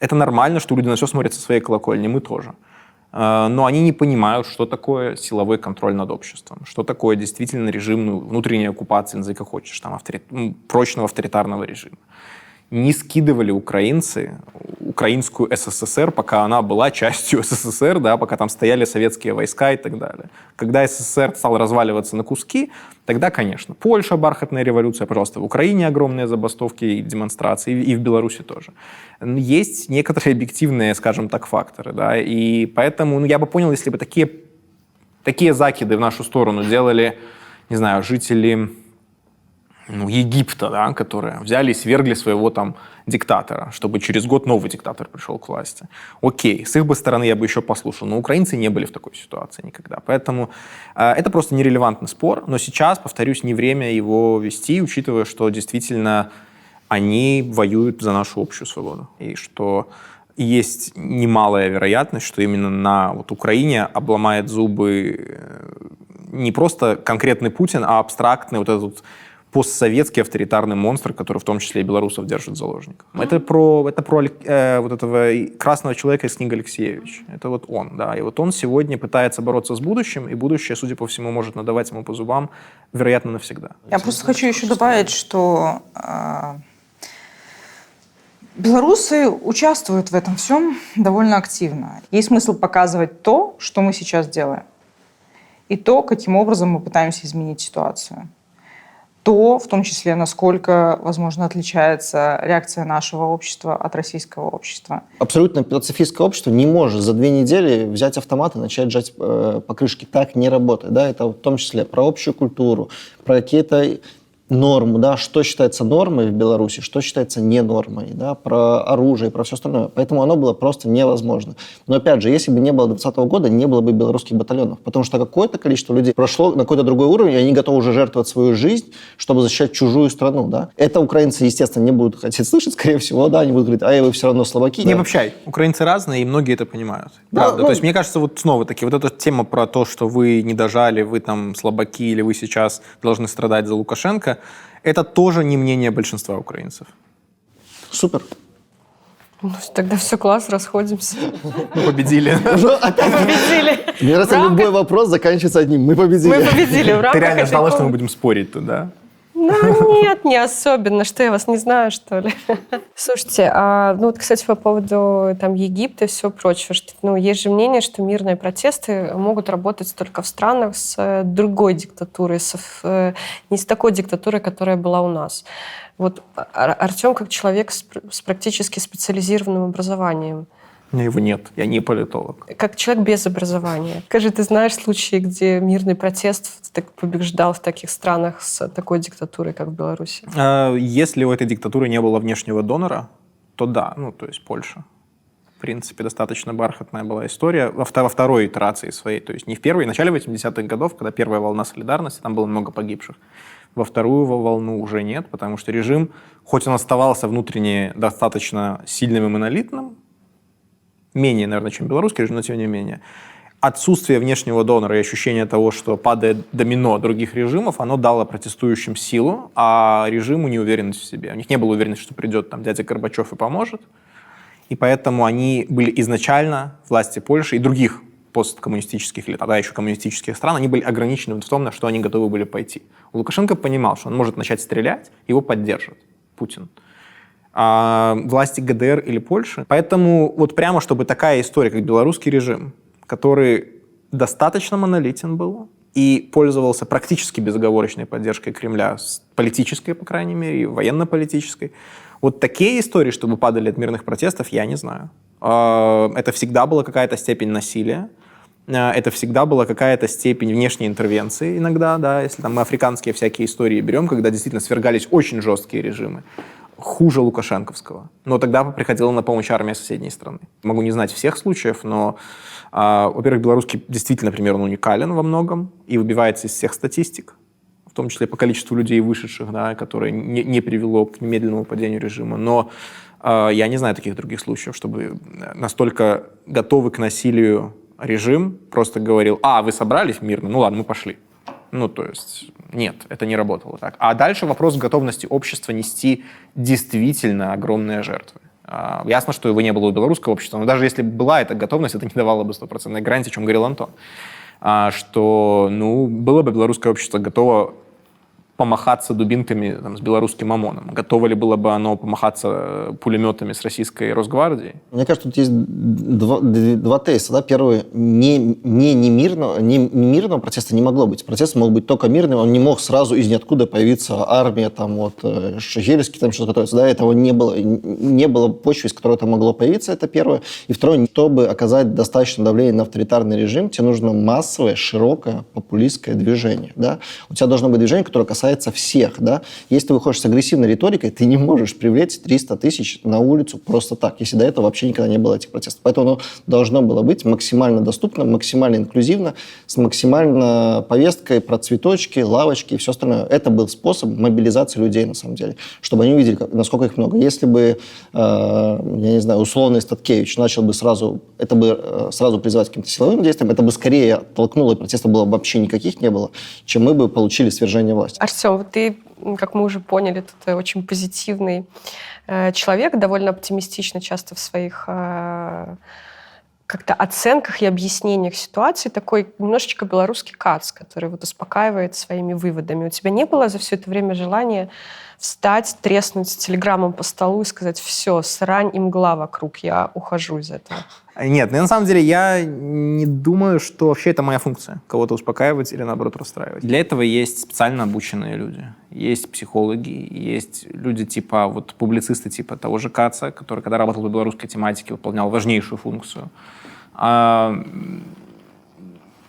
это нормально, что люди на все смотрят со своей колокольни, мы тоже. Э, Но они не понимают, что такое силовой контроль над обществом, что такое действительно режим ну, внутренней оккупации, назови как хочешь, там, авторит... прочного авторитарного режима. Не скидывали украинцы украинскую СССР, пока она была частью СССР, да, пока там стояли советские войска и так далее. Когда СССР стал разваливаться на куски, тогда, конечно, Польша, бархатная революция, пожалуйста, в Украине огромные забастовки и демонстрации, и в Беларуси тоже. Есть некоторые объективные, скажем так, факторы, да, и поэтому ну, я бы понял, если бы такие, такие закиды в нашу сторону делали, не знаю, жители ну, Египта, да, которые взяли и свергли своего там диктатора, чтобы через год новый диктатор пришел к власти. Окей, с их бы стороны я бы еще послушал, но украинцы не были в такой ситуации никогда. Поэтому э, это просто нерелевантный спор, но сейчас, повторюсь, не время его вести, учитывая, что действительно они воюют за нашу общую свободу. И что есть немалая вероятность, что именно на вот, Украине обломает зубы э, не просто конкретный Путин, а абстрактный вот этот постсоветский авторитарный монстр, который в том числе и белорусов держит в заложниках. Это про, это про э, вот этого красного человека из книги Алексеевич. Это вот он, да. И вот он сегодня пытается бороться с будущим, и будущее, судя по всему, может надавать ему по зубам, вероятно, навсегда. Я просто хочу еще добавить, что э, белорусы участвуют в этом всем довольно активно. Есть смысл показывать то, что мы сейчас делаем. и то, каким образом мы пытаемся изменить ситуацию. То, в том числе, насколько, возможно, отличается реакция нашего общества от российского общества. Абсолютно пацифистское общество не может за две недели взять автомат и начать жать э, покрышки. Так не работает. Да? Это в том числе про общую культуру, про какие-то норму, да, что считается нормой в Беларуси, что считается не нормой, да, про оружие, про все остальное. Поэтому оно было просто невозможно. Но опять же, если бы не было 2020 года, не было бы белорусских батальонов, потому что какое-то количество людей прошло на какой-то другой уровень, и они готовы уже жертвовать свою жизнь, чтобы защищать чужую страну, да. Это украинцы, естественно, не будут хотеть слышать, скорее всего, да, они будут говорить, а вы все равно слабаки. Не да. обобщай. Украинцы разные, и многие это понимают. Да, Правда. ну- То есть, мне кажется, вот снова таки, вот эта тема про то, что вы не дожали, вы там слабаки, или вы сейчас должны страдать за Лукашенко, это тоже не мнение большинства украинцев. Супер. Ну, тогда все класс, расходимся. Мы победили. Опять Победили. Мне кажется, любой вопрос заканчивается одним. Мы победили. Мы победили в Ты реально ждала, что мы будем спорить тут, да? Ну, нет, не особенно. Что, я вас не знаю, что ли? Слушайте, а, ну вот, кстати, по поводу там Египта и всего прочего, что, ну, есть же мнение, что мирные протесты могут работать только в странах с э, другой диктатурой, с, э, не с такой диктатурой, которая была у нас. Вот Ар- Артем как человек с, с практически специализированным образованием, меня его нет, я не политолог. как человек без образования. Скажи, ты знаешь случаи, где мирный протест так побеждал в таких странах с такой диктатурой, как в Беларуси? А, Если у этой диктатуры не было внешнего донора, то да, ну, то есть Польша. В принципе, достаточно бархатная была история во, во второй итерации своей. То есть не в первой, в начале 80-х годов, когда первая волна солидарности, там было много погибших. Во вторую во- волну уже нет, потому что режим, хоть он оставался внутренне достаточно сильным и монолитным, менее, наверное, чем белорусский но тем не менее, отсутствие внешнего донора и ощущение того, что падает домино других режимов, оно дало протестующим силу, а режиму неуверенность в себе. У них не было уверенности, что придет там дядя Горбачев и поможет. И поэтому они были изначально, власти Польши и других посткоммунистических или тогда еще коммунистических стран, они были ограничены в том, на что они готовы были пойти. Лукашенко понимал, что он может начать стрелять, его поддержит Путин а, власти ГДР или Польши. Поэтому вот прямо, чтобы такая история, как белорусский режим, который достаточно монолитен был и пользовался практически безоговорочной поддержкой Кремля, политической, по крайней мере, и военно-политической, вот такие истории, чтобы падали от мирных протестов, я не знаю. А, Это всегда была какая-то степень насилия, а, это всегда была какая-то степень внешней интервенции иногда, да, если там мы африканские всякие истории берем, когда действительно свергались очень жесткие режимы, хуже лукашенковского. Но тогда приходила на помощь армия соседней страны. Могу не знать всех случаев, но, а, во-первых, белорусский действительно, например, он уникален во многом и выбивается из всех статистик, в том числе по количеству людей вышедших, да, которые не, не привело к немедленному падению режима. Но э, я не знаю таких других случаев, чтобы настолько готовый к насилию режим просто говорил, а, вы собрались мирно, ну ладно, мы пошли. Ну, то есть, нет, это не работало так. А дальше вопрос готовности общества нести действительно огромные жертвы. А, Ясно, что его не было у белорусского общества, но даже если бы была эта готовность, это не давало бы стопроцентной гарантии, о чем говорил Антон. А, Что, ну, было бы белорусское общество готово помахаться дубинками там, с белорусским ОМОНом. Готово ли было бы оно помахаться э, пулеметами с российской Росгвардией? Мне кажется, тут есть два, два тезиса. Да? Первый, не, не, не, мирного, не, не мирного протеста не могло быть. Протест мог быть только мирным, он не мог сразу из ниоткуда появиться армия, там вот э, Шагельский там что-то готовится. Да? Этого не было, не было почвы, из которой это могло появиться, это первое. И второе, чтобы оказать достаточно давление на авторитарный режим, тебе нужно массовое, широкое, популистское движение. Да? У тебя должно быть движение, которое касается всех. Да? Если ты выходишь с агрессивной риторикой, ты не можешь привлечь 300 тысяч на улицу просто так, если до этого вообще никогда не было этих протестов. Поэтому оно должно было быть максимально доступно, максимально инклюзивно, с максимально повесткой про цветочки, лавочки и все остальное. Это был способ мобилизации людей, на самом деле, чтобы они увидели, насколько их много. Если бы, э, я не знаю, условный Статкевич начал бы сразу, это бы э, сразу призывать к каким-то силовым действиям, это бы скорее оттолкнуло, и протестов было бы вообще никаких не было, чем мы бы получили свержение власти. Артем, вот ты, как мы уже поняли, тут очень позитивный э, человек, довольно оптимистично часто в своих э, как-то оценках и объяснениях ситуации, такой немножечко белорусский кац, который вот успокаивает своими выводами. У тебя не было за все это время желания встать, треснуть телеграммом по столу и сказать, все, срань и мгла вокруг, я ухожу из этого. Нет, ну, на самом деле я не думаю, что вообще это моя функция, кого-то успокаивать или, наоборот, расстраивать. Для этого есть специально обученные люди. Есть психологи, есть люди типа, вот публицисты типа того же Каца, который, когда работал в белорусской тематике, выполнял важнейшую функцию. А,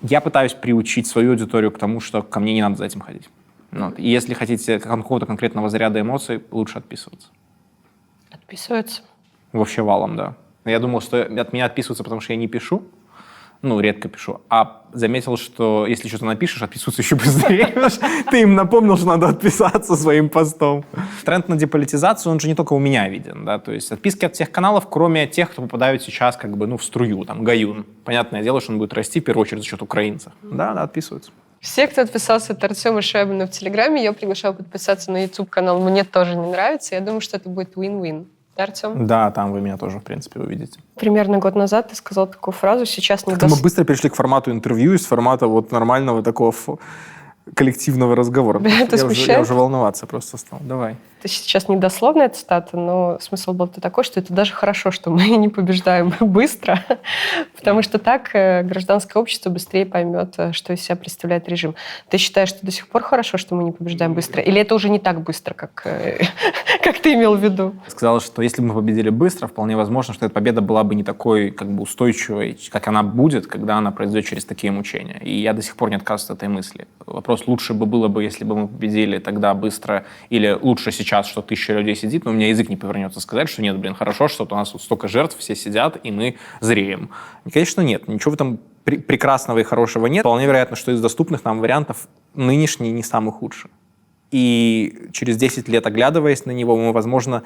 я пытаюсь приучить свою аудиторию к тому, что ко мне не надо за этим ходить. Вот. И если хотите какого-то конкретного заряда эмоций, лучше отписываться. Отписывается. Вообще валом, да. Я думал, что от меня отписываются, потому что я не пишу. Ну, редко пишу. А заметил, что если что-то напишешь, отписываются еще быстрее. Ты им напомнил, что надо отписаться своим постом. Тренд на деполитизацию, он же не только у меня виден. Да? То есть отписки от всех каналов, кроме тех, кто попадают сейчас как бы, ну, в струю, там, Гаюн. Понятное дело, что он будет расти в первую очередь за счет украинцев. Да, да, отписываются. Все, кто отписался от Артема Шайбана в Телеграме, я приглашаю подписаться на YouTube-канал. Мне тоже не нравится. Я думаю, что это будет win-win. Артем? Да, там вы меня тоже, в принципе, увидите. Примерно год назад ты сказал такую фразу, сейчас не Как-то мы быстро перешли к формату интервью из формата вот нормального такого коллективного разговора. Это я, смущает? уже, я уже волноваться просто стал. Давай. Это сейчас не дословная цитата, но смысл был такой, что это даже хорошо, что мы не побеждаем быстро, потому что так э, гражданское общество быстрее поймет, э, что из себя представляет режим. Ты считаешь, что до сих пор хорошо, что мы не побеждаем быстро? Или это уже не так быстро, как, э, как ты имел в виду? Сказал, что если бы мы победили быстро, вполне возможно, что эта победа была бы не такой как бы устойчивой, как она будет, когда она произойдет через такие мучения. И я до сих пор не отказываюсь от этой мысли. Вопрос, лучше бы было бы, если бы мы победили тогда быстро, или лучше сейчас что тысяча людей сидит, но у меня язык не повернется сказать, что нет, блин, хорошо, что у нас вот столько жертв, все сидят, и мы зреем. И, конечно, нет. Ничего в этом пр- прекрасного и хорошего нет. Вполне вероятно, что из доступных нам вариантов нынешний не самый худший. И через 10 лет, оглядываясь на него, мы, возможно,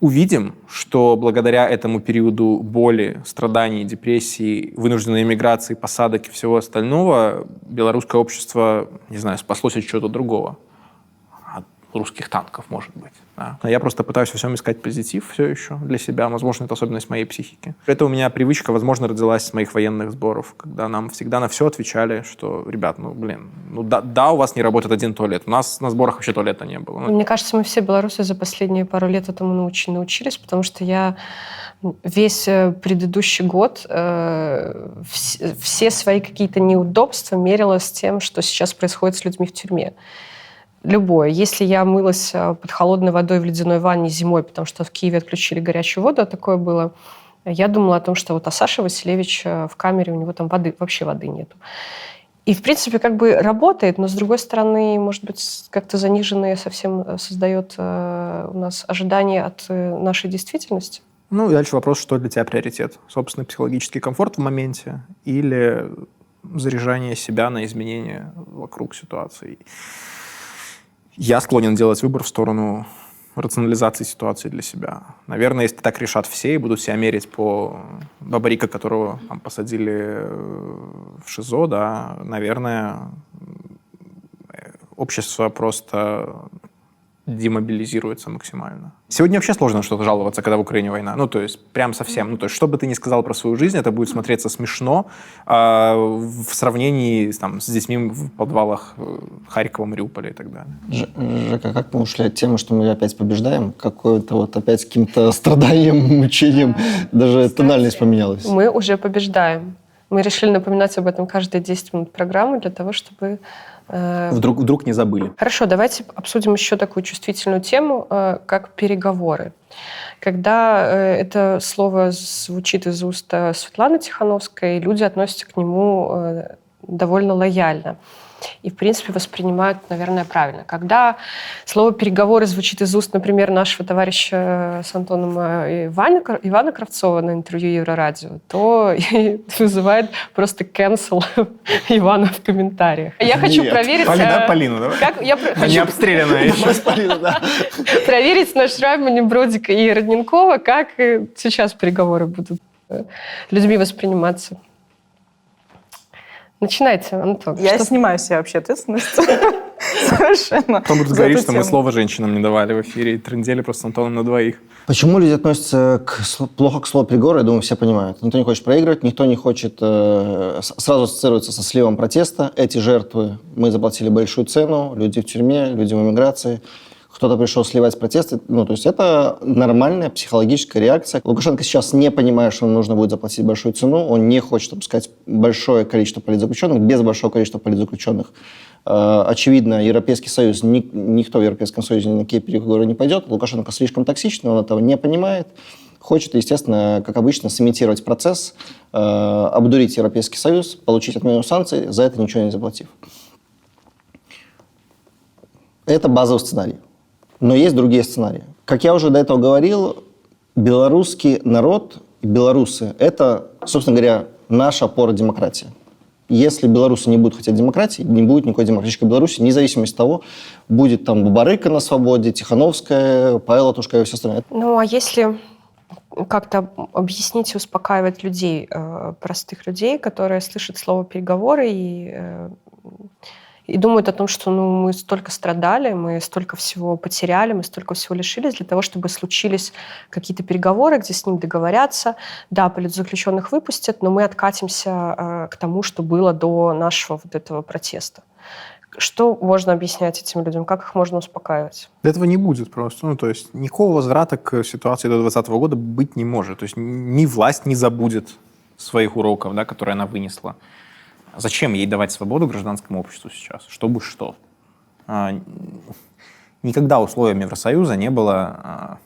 увидим, что благодаря этому периоду боли, страданий, депрессии, вынужденной эмиграции, посадок и всего остального, белорусское общество, не знаю, спаслось от чего-то другого русских танков, может быть. А я просто пытаюсь во всем искать позитив все еще для себя. Возможно, это особенность моей психики. Это у меня привычка, возможно, родилась с моих военных сборов, когда нам всегда на все отвечали, что, ребят, ну, блин, ну да, да у вас не работает один туалет. У нас на сборах вообще туалета не было. Мне кажется, мы все белорусы за последние пару лет этому науч научились, потому что я весь э, предыдущий год э, вс все свои какие-то неудобства мерила с тем, что сейчас происходит с людьми в тюрьме любое. Если я мылась э, под холодной водой в ледяной ванне зимой, потому что в Киеве отключили горячую воду, а такое было, я думала о том, что вот а Саша Василевич э, в камере, у него там воды, вообще воды нету. И, в принципе, как бы работает, но, с другой стороны, может быть, как-то заниженное совсем э, создает у нас ожидания от нашей действительности. Ну, и дальше вопрос, что для тебя приоритет? Собственный психологический комфорт в моменте или заряжание себя на изменения вокруг ситуации? Я склонен делать выбор в сторону рационализации ситуации для себя. Наверное, если так решат все и будут себя мерить по бабарика, которого там, посадили э, в ШИЗО, да, наверное, общество просто демобилизируется максимально. Сегодня вообще сложно что-то жаловаться, когда в Украине война. Ну, то есть, прям совсем. Ну, то есть, что бы ты ни сказал про свою жизнь, это будет смотреться смешно э, в сравнении там, с детьми в подвалах э, Харькова, Мариуполя и так далее. Ж, Жека, как мы ушли от темы, что мы опять побеждаем? Какое-то вот опять каким-то страданием, мучением, даже тональность поменялась. Мы уже побеждаем. Мы решили напоминать об этом каждые 10 минут программы для того, чтобы вдруг, вдруг не забыли. Хорошо, давайте обсудим еще такую чувствительную тему, э, как переговоры. Когда э, это слово звучит из уст Светланы Тихановской, люди относятся к нему довольно лояльно и, в принципе, воспринимают, наверное, правильно. Когда слово «переговоры» звучит из уст, например, нашего товарища с Антоном э, Ивана, Ивана Кравцова на интервью Еврорадио, то вызывает просто cancel Ивана в комментариях. Я хочу проверить... Полина, э, Полину, давай. Как, я Они обстрелянные еще. Проверить наш Шрайбмане, Бродика и Родненкова, как сейчас переговоры будут э, людьми восприниматься. Начинайте, Антон. Я что... снимаю себе вообще ответственность. Совершенно. Потом будут говорить, что мы слово женщинам не давали в эфире и трендели просто с Антоном на двоих. Почему люди относятся к, плохо к слову переговоры, я думаю, все понимают. Никто не хочет проигрывать, никто не хочет... Э, сразу ассоциируется со сливом протеста. Эти жертвы, мы заплатили большую цену, люди в тюрьме, люди в эмиграции. Кто-то пришел сливать протесты. Ну, то есть это нормальная психологическая реакция. Лукашенко сейчас не понимает, что нужно будет заплатить большую цену. Он не хочет опускать большое количество политзаключенных. Без большого количества политзаключенных Э, очевидно, Европейский Союз, ни, никто в Европейском Союзе ни на какие переговоры не пойдет. Лукашенко слишком токсичный, он этого не понимает. Хочет, естественно, как обычно, сымитировать процесс, э, обдурить Европейский Союз, получить отмену санкций, за это ничего не заплатив. Это базовый сценарий. Но есть другие сценарии. Как я уже до этого говорил, белорусский народ, белорусы – это, собственно говоря, наша опора демократии. Если белорусы не будут хотеть демократии, не будет никакой демократической Беларуси, независимо от того, будет там Бабарыка на свободе, Тихановская, Павел Латушка и все остальное. Ну, а если как-то объяснить и успокаивать людей, э, простых людей, которые слышат слово переговоры и э, и думают о том, что ну, мы столько страдали, мы столько всего потеряли, мы столько всего лишились для того, чтобы случились какие-то переговоры, где с ним договорятся. Да, политзаключенных выпустят, но мы откатимся э, к тому, что было до нашего вот этого протеста. Что можно объяснять этим людям? Как их можно успокаивать? Этого не будет просто. Ну, то есть никакого возврата к ситуации до 2020 года быть не может. То есть ни власть не забудет своих уроков, да, которые она вынесла. Зачем ей давать свободу гражданскому обществу сейчас? Чтобы что? А, никогда условием Евросоюза не было а,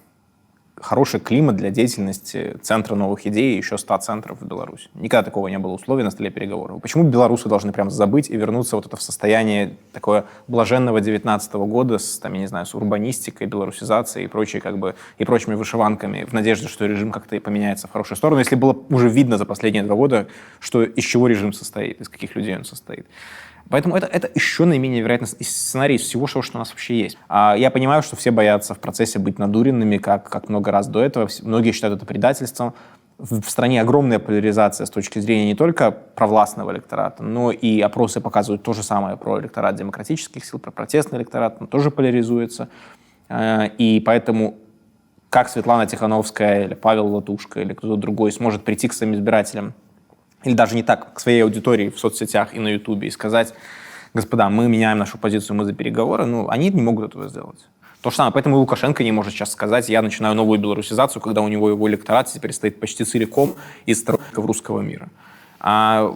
хороший климат для деятельности Центра новых идей и еще 100 центров в Беларуси. Никогда такого не было условия на столе переговоров. Почему белорусы должны прям забыть и вернуться вот это в состояние такое блаженного 19 -го года с, там, я не знаю, с урбанистикой, белорусизацией и прочей, как бы, и прочими вышиванками в надежде, что режим как-то и поменяется в хорошую сторону, если было уже видно за последние два года, что из чего режим состоит, из каких людей он состоит. Поэтому это, это еще наименее вероятный сценарий из всего, что, что у нас вообще есть. А я понимаю, что все боятся в процессе быть надуренными, как, как много раз до этого. Многие считают это предательством. В, в стране огромная поляризация с точки зрения не только провластного электората, но и опросы показывают то же самое про электорат демократических сил, про протестный электорат, он тоже поляризуется. Э, и поэтому как Светлана Тихановская или Павел Латушка или кто-то другой сможет прийти к своим избирателям или даже не так, к своей аудитории в соцсетях и на Ютубе и сказать, господа, мы меняем нашу позицию, мы за переговоры, ну, они не могут этого сделать. То же самое, поэтому и Лукашенко не может сейчас сказать, я начинаю новую белорусизацию, когда у него его электорат теперь стоит почти целиком из сторонников русского мира. А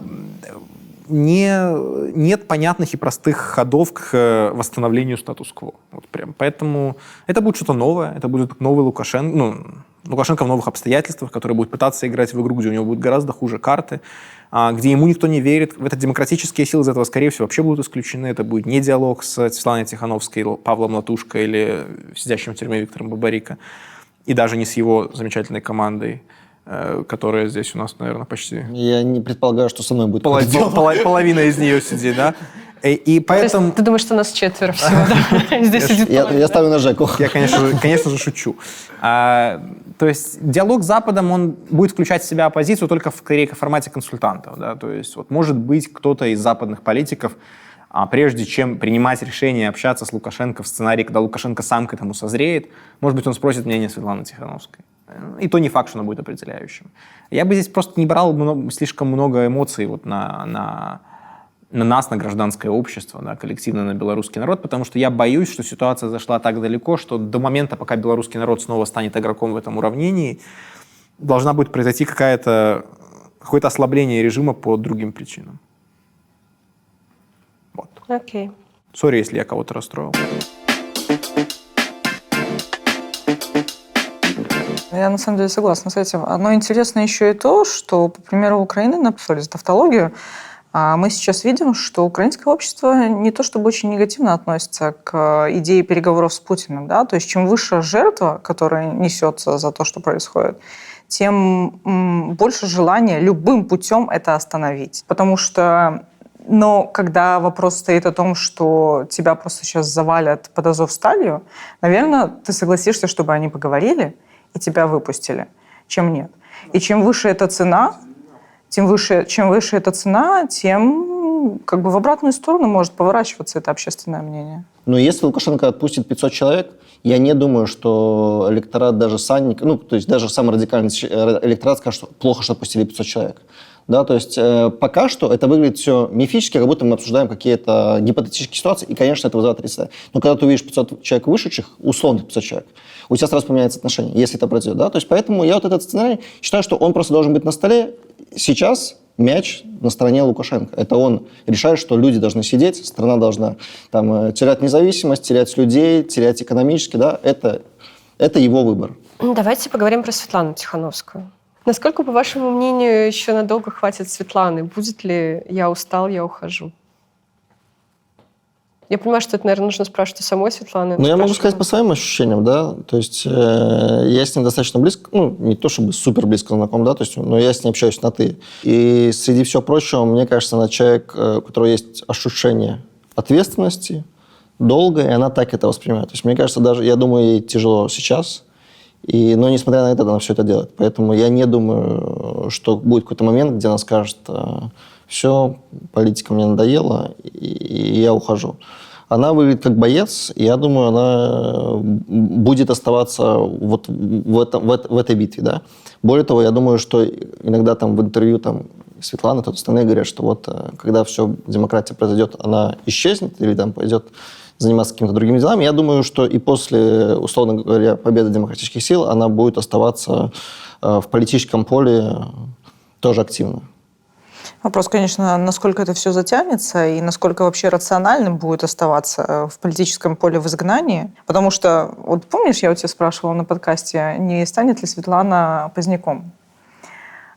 не, нет понятных и простых ходов к э, восстановлению статус-кво. Вот прям. Поэтому это будет что-то новое, это будет новый Лукашенко, ну, Лукашенко в новых обстоятельствах, который будет пытаться играть в игру, где у него будут гораздо хуже карты, а, где ему никто не верит. В это демократические силы из этого, скорее всего, вообще будут исключены. Это будет не диалог с Светланой Тихановской, Павлом Латушко или сидящим в тюрьме Виктором Бабарика, и даже не с его замечательной командой которая здесь у нас, наверное, почти... Я не предполагаю, что со мной будет Полов... Половина из нее сидит, да? И, и поэтому... есть, ты думаешь, что нас четверо всего, да? Здесь сидит я, я ставлю на Жеку. Я, конечно, конечно же, шучу. А, то есть диалог с Западом, он будет включать в себя оппозицию только в скорее формате консультантов. Да? То есть вот может быть кто-то из западных политиков, а прежде чем принимать решение общаться с Лукашенко в сценарии, когда Лукашенко сам к этому созреет, может быть, он спросит мнение Светланы Тихановской. И то не факт, что оно будет определяющим. Я бы здесь просто не брал много, слишком много эмоций вот на, на на нас, на гражданское общество, да, коллективно на белорусский народ, потому что я боюсь, что ситуация зашла так далеко, что до момента, пока белорусский народ снова станет игроком в этом уравнении, должна будет произойти какая-то какое-то ослабление режима по другим причинам. Вот. Окей. Okay. Сори, если я кого-то расстроил. Я на самом деле согласна с этим. Одно интересно еще и то, что, по примеру Украины, на за тавтологию, а мы сейчас видим, что украинское общество не то чтобы очень негативно относится к идее переговоров с Путиным. Да? То есть чем выше жертва, которая несется за то, что происходит, тем больше желания любым путем это остановить. Потому что но когда вопрос стоит о том, что тебя просто сейчас завалят под Азов сталью, наверное, ты согласишься, чтобы они поговорили и тебя выпустили, чем нет. И чем выше эта цена, тем выше, чем выше эта цена, тем как бы в обратную сторону может поворачиваться это общественное мнение. Но если Лукашенко отпустит 500 человек, я не думаю, что электорат даже Санник, ну, то есть даже самый радикальный электорат скажет, что плохо, что отпустили 500 человек. Да, то есть э, пока что это выглядит все мифически, как будто мы обсуждаем какие-то гипотетические ситуации, и, конечно, это вызывает отрицание. Но когда ты увидишь 500 человек вышедших, условно 500 человек, у тебя сразу поменяется отношение, если это произойдет. Да? То есть поэтому я вот этот сценарий считаю, что он просто должен быть на столе сейчас, мяч на стороне Лукашенко. Это он решает, что люди должны сидеть, страна должна там, э, терять независимость, терять людей, терять экономически. Да? Это, это его выбор. Давайте поговорим про Светлану Тихановскую. Насколько, по вашему мнению, еще надолго хватит Светланы? Будет ли «я устал, я ухожу»? Я понимаю, что это, наверное, нужно спрашивать у самой Светланы. Ну, я могу сказать по своим ощущениям, да, то есть э, я с ней достаточно близко, ну, не то чтобы супер близко знаком, да, то есть, но я с ней общаюсь на «ты». И среди всего прочего, мне кажется, она человек, э, у которого есть ощущение ответственности, долго, и она так это воспринимает. То есть, мне кажется, даже, я думаю, ей тяжело сейчас, и, но несмотря на это, она все это делает. Поэтому я не думаю, что будет какой-то момент, где она скажет, э, все, политика мне надоела, и я ухожу. Она выглядит как боец, и я думаю, она будет оставаться вот в, этом, в, в этой битве. Да? Более того, я думаю, что иногда там в интервью там, Светлана, тут остальные говорят, что вот э, когда все, демократия произойдет, она исчезнет или там пойдет заниматься какими-то другими делами. Я думаю, что и после, условно говоря, победы демократических сил она будет оставаться э, в политическом поле тоже активно. Вопрос, конечно, насколько это все затянется и насколько вообще рациональным будет оставаться э, в политическом поле в изгнании. Потому что, вот помнишь, я у тебя спрашивала на подкасте, не станет ли Светлана Поздняком?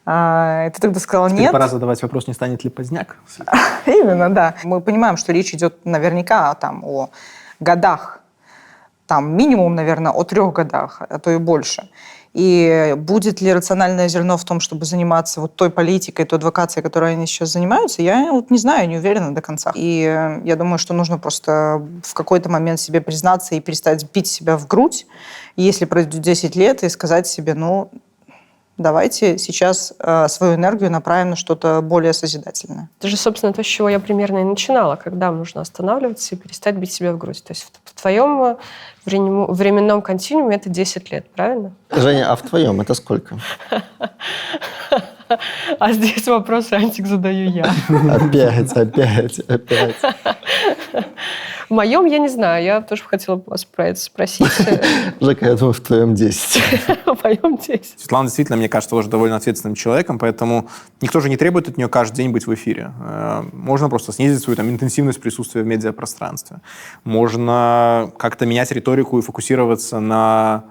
А, ты тогда сказала Теперь нет. пора задавать вопрос, не станет ли поздняк. Именно, да. Мы понимаем, что речь идет наверняка там, о годах, там минимум, наверное, о трех годах, а то и больше. И будет ли рациональное зерно в том, чтобы заниматься вот той политикой, той адвокацией, которой они сейчас занимаются, я вот не знаю, не уверена до конца. И я думаю, что нужно просто в какой-то момент себе признаться и перестать бить себя в грудь, если пройдет 10 лет, и сказать себе, ну, давайте сейчас э, свою энергию направим на что-то более созидательное. Это же, собственно, то, с чего я примерно и начинала, когда нужно останавливаться и перестать бить себя в грудь. То есть в, в твоем э, временном континууме это 10 лет, правильно? Женя, а в твоем это сколько? А здесь вопрос, Антик, задаю я. Опять, опять, опять. В моем я не знаю, я тоже хотела вас про это спросить. Жека, я думаю, в твоем 10. В моем 10. Светлана действительно, мне кажется, тоже довольно ответственным человеком, поэтому никто же не требует от нее каждый день быть в эфире. Э, можно просто снизить свою там, интенсивность присутствия в медиапространстве. Можно как-то менять риторику и фокусироваться на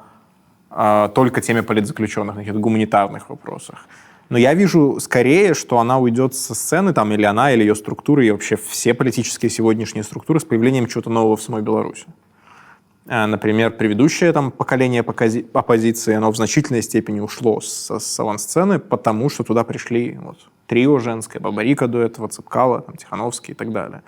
а, только теме политзаключенных, на каких-то гуманитарных вопросах. Но я вижу скорее, что она уйдет со сцены, там, или она, или ее структуры, и вообще все политические сегодняшние структуры с появлением чего-то нового в самой Беларуси. Э, например, предыдущее там, поколение оппозиции, оно в значительной степени ушло с, с авансцены, потому что туда пришли вот, трио женское, Бабарика до этого, Цыпкала, там, Тихановский и так далее.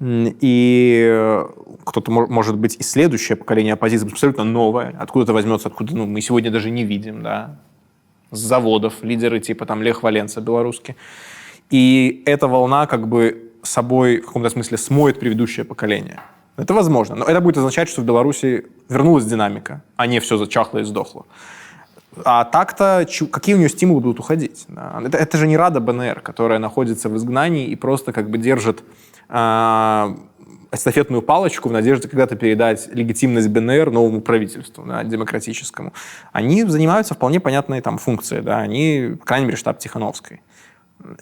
И кто-то, может быть, и следующее поколение оппозиции абсолютно новое, откуда-то возьмется, откуда ну, мы сегодня даже не видим, да, с заводов, лидеры типа там Лех Валенца белорусский. И эта волна как бы собой в каком-то смысле смоет предыдущее поколение. Это возможно, но это будет означать, что в Беларуси вернулась динамика, а не все зачахло и сдохло. А так-то какие у нее стимулы будут уходить? Это, это же не Рада БНР, которая находится в изгнании и просто как бы держит э, эстафетную палочку в надежде когда-то передать легитимность БНР новому правительству, да, демократическому. Они занимаются вполне понятной там функцией. Да, они, по крайней мере, штаб Тихановской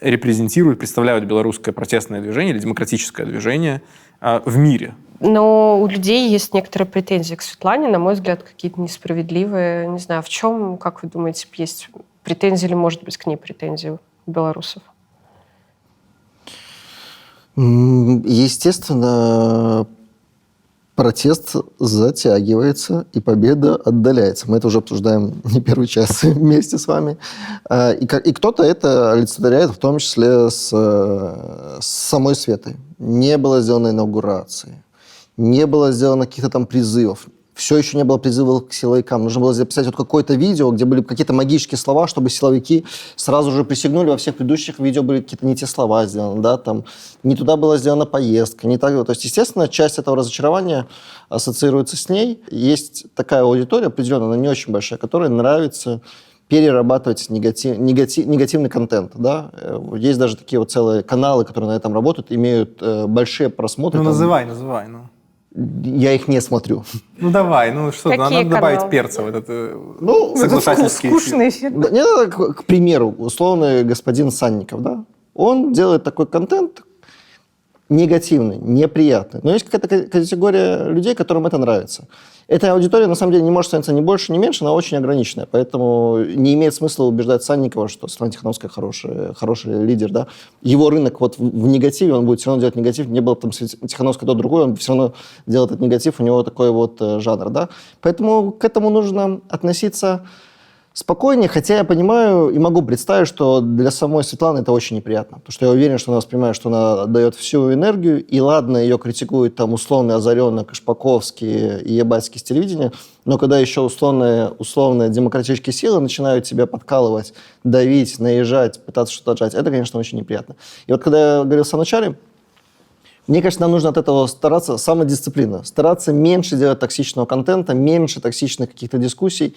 репрезентируют, представляют белорусское протестное движение или демократическое движение э, в мире. Но у людей есть некоторые претензии к Светлане, на мой взгляд, какие-то несправедливые. Не знаю, в чем, как вы думаете, есть претензии или, может быть, к ней претензии у белорусов? Естественно, протест затягивается, и победа отдаляется. Мы это уже обсуждаем не первый час вместе с вами. А, и, и кто-то это олицетворяет, в том числе с, с самой Светой. Не было сделано инаугурации, не было сделано каких-то там призывов, все еще не было призывов к силовикам. Нужно было записать вот какое-то видео, где были какие-то магические слова, чтобы силовики сразу же присягнули. Во всех предыдущих видео были какие-то не те слова сделаны, да, там не туда была сделана поездка, не так. То есть, естественно, часть этого разочарования ассоциируется с ней. Есть такая аудитория определенная, она не очень большая, которая нравится перерабатывать негатив, негатив, негативный контент. Да? Э, Есть даже такие вот целые каналы, которые на этом работают, имеют э, большие просмотры. Ну, там. называй, называй, ну. Я их не смотрю. Ну, давай, ну что, Какие надо добавить каналы? перца в этот э, Ну, Это соглашательский эфир. скучный. Да, Не надо, к, к примеру, условный господин Санников, да? Он делает такой контент негативный, неприятный. Но есть какая-то ка- категория людей, которым это нравится. Эта аудитория, на самом деле, не может становиться ни больше, ни меньше, она очень ограниченная. Поэтому не имеет смысла убеждать Санникова, что Светлана Тихановская хороший, хороший лидер. Да? Его рынок вот в, негативе, он будет все равно делать негатив. Не было бы там Тихановской, то другой, он все равно делает этот негатив, у него такой вот э, жанр. Да? Поэтому к этому нужно относиться спокойнее, хотя я понимаю и могу представить, что для самой Светланы это очень неприятно. Потому что я уверен, что она воспринимает, что она дает всю энергию, и ладно, ее критикуют там условно озаренно Кашпаковский и Ебальский с телевидения, но когда еще условные, условные демократические силы начинают тебя подкалывать, давить, наезжать, пытаться что-то отжать, это, конечно, очень неприятно. И вот когда я говорил в самом начале, мне кажется, нам нужно от этого стараться, самодисциплина, стараться меньше делать токсичного контента, меньше токсичных каких-то дискуссий.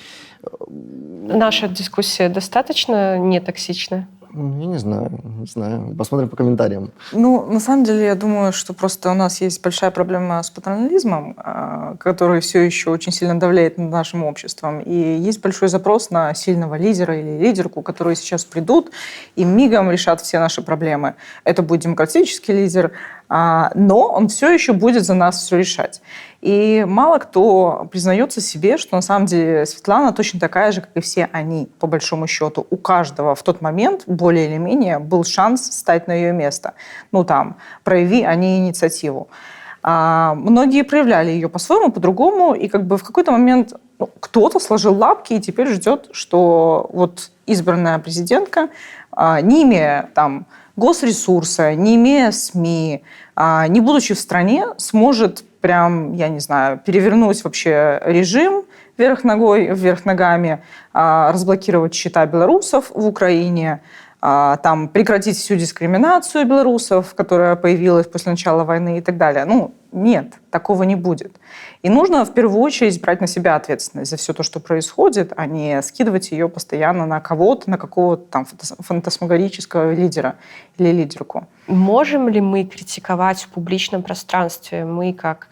Наша дискуссия достаточно нетоксичная. Ну, Я не знаю, не знаю. Посмотрим по комментариям. Ну, на самом деле, я думаю, что просто у нас есть большая проблема с паттернализмом, а, который все еще очень сильно давляет над нашим обществом. И есть большой запрос на сильного лидера или лидерку, которые сейчас придут и мигом решат все наши проблемы. Это будет демократический лидер, но он все еще будет за нас все решать. И мало кто признается себе, что на самом деле Светлана точно такая же, как и все они, по большому счету. У каждого в тот момент, более или менее, был шанс стать на ее место. Ну там, прояви они инициативу. А, многие проявляли ее по-своему, по-другому, и как бы в какой-то момент ну, кто-то сложил лапки и теперь ждет, что вот избранная президентка, а, не имея там госресурса, не имея СМИ, а, не будучи в стране, сможет прям, я не знаю, перевернуть вообще режим вверх ногой, вверх ногами, а, разблокировать счета белорусов в Украине, там прекратить всю дискриминацию белорусов, которая появилась после начала войны и так далее. Ну, нет, такого не будет. И нужно в первую очередь брать на себя ответственность за все то, что происходит, а не скидывать ее постоянно на кого-то, на какого-то там фантас- фантасмагорического лидера или лидерку. Можем ли мы критиковать в публичном пространстве, мы как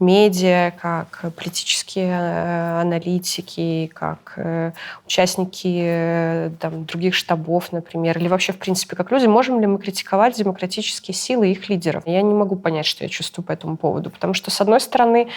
медиа, как политические э, аналитики, как э, участники э, там, других штабов, например, или вообще, в принципе, как люди, можем ли мы критиковать демократические силы и их лидеров? Я не могу понять, что я чувствую по этому поводу, потому что, с одной стороны,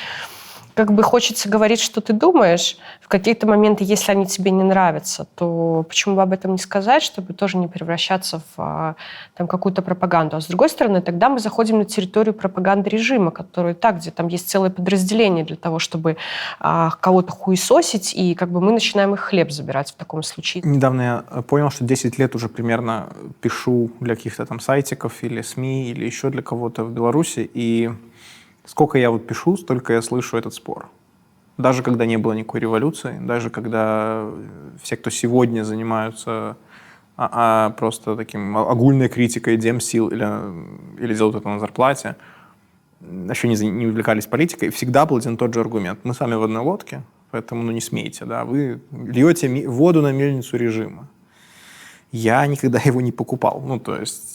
как бы хочется говорить, что ты думаешь. В какие-то моменты, если они тебе не нравятся, то почему бы об этом не сказать, чтобы тоже не превращаться в а, там, какую-то пропаганду. А с другой стороны, тогда мы заходим на территорию пропаганды режима, который так, где там есть целое подразделение для того, чтобы а, кого-то хуесосить, и как бы мы начинаем их хлеб забирать в таком случае. Недавно я понял, что 10 лет уже примерно пишу для каких-то там сайтиков или СМИ, или еще для кого-то в Беларуси, и сколько я вот пишу, столько я слышу этот спор. Даже когда не было никакой революции, даже когда э, все, кто сегодня занимаются а, а, просто таким огульной критикой демсил или, или делают это на зарплате, еще не, не увлекались политикой, всегда был один тот же аргумент. Мы сами в одной лодке, поэтому ну, не смейте, да, вы льете воду на мельницу режима. Я никогда его не покупал. Ну, то есть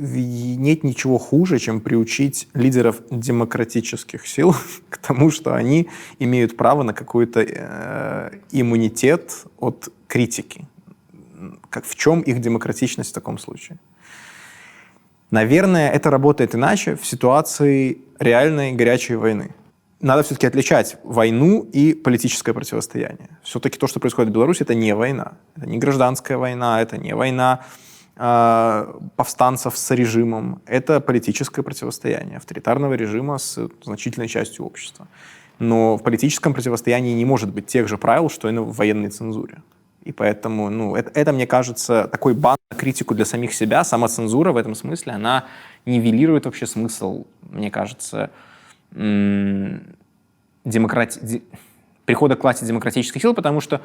нет ничего хуже, чем приучить лидеров демократических сил к тому, что они имеют право на какой-то э, иммунитет от критики. Как, в чем их демократичность в таком случае? Наверное, это работает иначе в ситуации реальной горячей войны. Надо все-таки отличать войну и политическое противостояние. Все-таки то, что происходит в Беларуси, это не война. Это не гражданская война, это не война повстанцев с режимом. Это политическое противостояние авторитарного режима с значительной частью общества. Но в политическом противостоянии не может быть тех же правил, что и в военной цензуре. И поэтому, ну, это, это, мне кажется, такой бан на критику для самих себя. Самоцензура в этом смысле, она нивелирует вообще смысл, мне кажется, демократи... де- прихода к власти демократических сил, потому что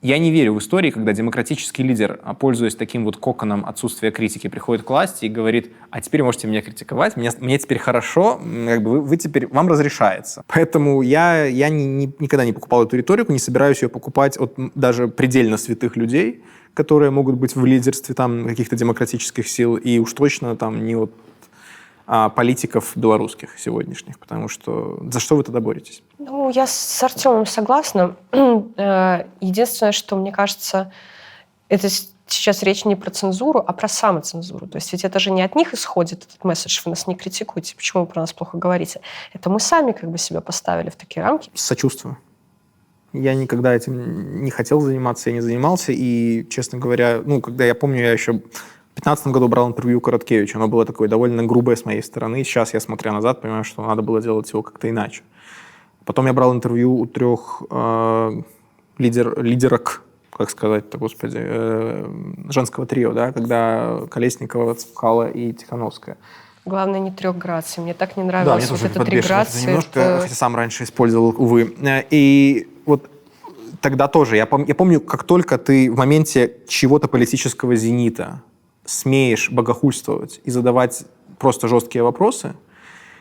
я не верю в истории, когда демократический лидер, а, пользуясь таким вот коконом отсутствия критики, приходит к власти и говорит, а теперь можете меня критиковать, мне, мне теперь хорошо, как бы вы, вы теперь, вам разрешается. Поэтому я, я не, не, никогда не покупал эту риторику, не собираюсь ее покупать от даже предельно святых людей, которые могут быть в лидерстве там каких-то демократических сил, и уж точно там не от а, политиков белорусских сегодняшних, потому что за что вы тогда боретесь? Ну, я с Артемом согласна. Э, единственное, что мне кажется, это сейчас речь не про цензуру, а про самоцензуру. То есть ведь это же не от них исходит этот месседж, вы нас не критикуйте, почему вы про нас плохо говорите. Это мы сами как бы себя поставили в такие рамки. Сочувствую. Я никогда этим не хотел заниматься, я не занимался, и, честно говоря, ну, когда я помню, я еще 2015 году брал интервью Короткевича. Оно было такое довольно грубое с моей стороны. Сейчас я, смотря назад, понимаю, что надо было делать его как-то иначе. Потом я брал интервью у трех э, лидер, лидерок, как сказать-то, господи, э, женского трио, да, когда Колесникова, Цепкала и Тихановская. Главное, не трех граций. Мне так не нравилось да, мне вот это три грации. Немножко, это... хотя сам раньше использовал, увы. Э, и вот тогда тоже, я, пом- я помню, как только ты в моменте чего-то политического зенита смеешь богохульствовать и задавать просто жесткие вопросы,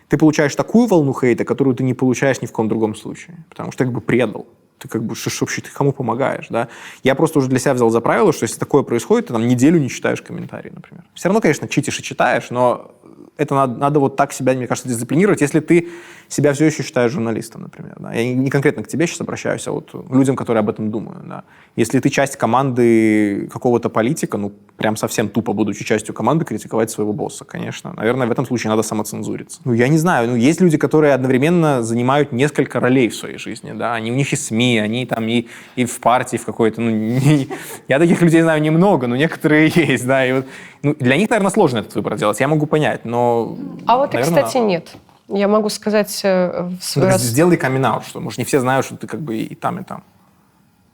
ты получаешь такую волну хейта, которую ты не получаешь ни в каком другом случае, потому что ты как бы предал. Ты как бы, что, вообще, ты кому помогаешь, да? Я просто уже для себя взял за правило, что если такое происходит, ты там неделю не читаешь комментарии, например. Все равно, конечно, читишь и читаешь, но это надо, надо вот так себя, мне кажется, дисциплинировать, если ты себя все еще считаешь журналистом, например. Да? Я не конкретно к тебе сейчас обращаюсь, а вот людям, которые об этом думают. Да? Если ты часть команды какого-то политика, ну, прям совсем тупо, будучи частью команды, критиковать своего босса, конечно. Наверное, в этом случае надо самоцензуриться. Ну, я не знаю, ну, есть люди, которые одновременно занимают несколько ролей в своей жизни, да, они у них и СМИ, они там и, и в партии в какой-то, ну, не, я таких людей знаю немного, но некоторые есть, да, и вот, ну, для них, наверное, сложно этот выбор делать, я могу понять, но... А вот, наверное, и, кстати, нет. Я могу сказать э, в свой ну, раз... Сделай камин что, может, не все знают, что ты как бы и там, и там.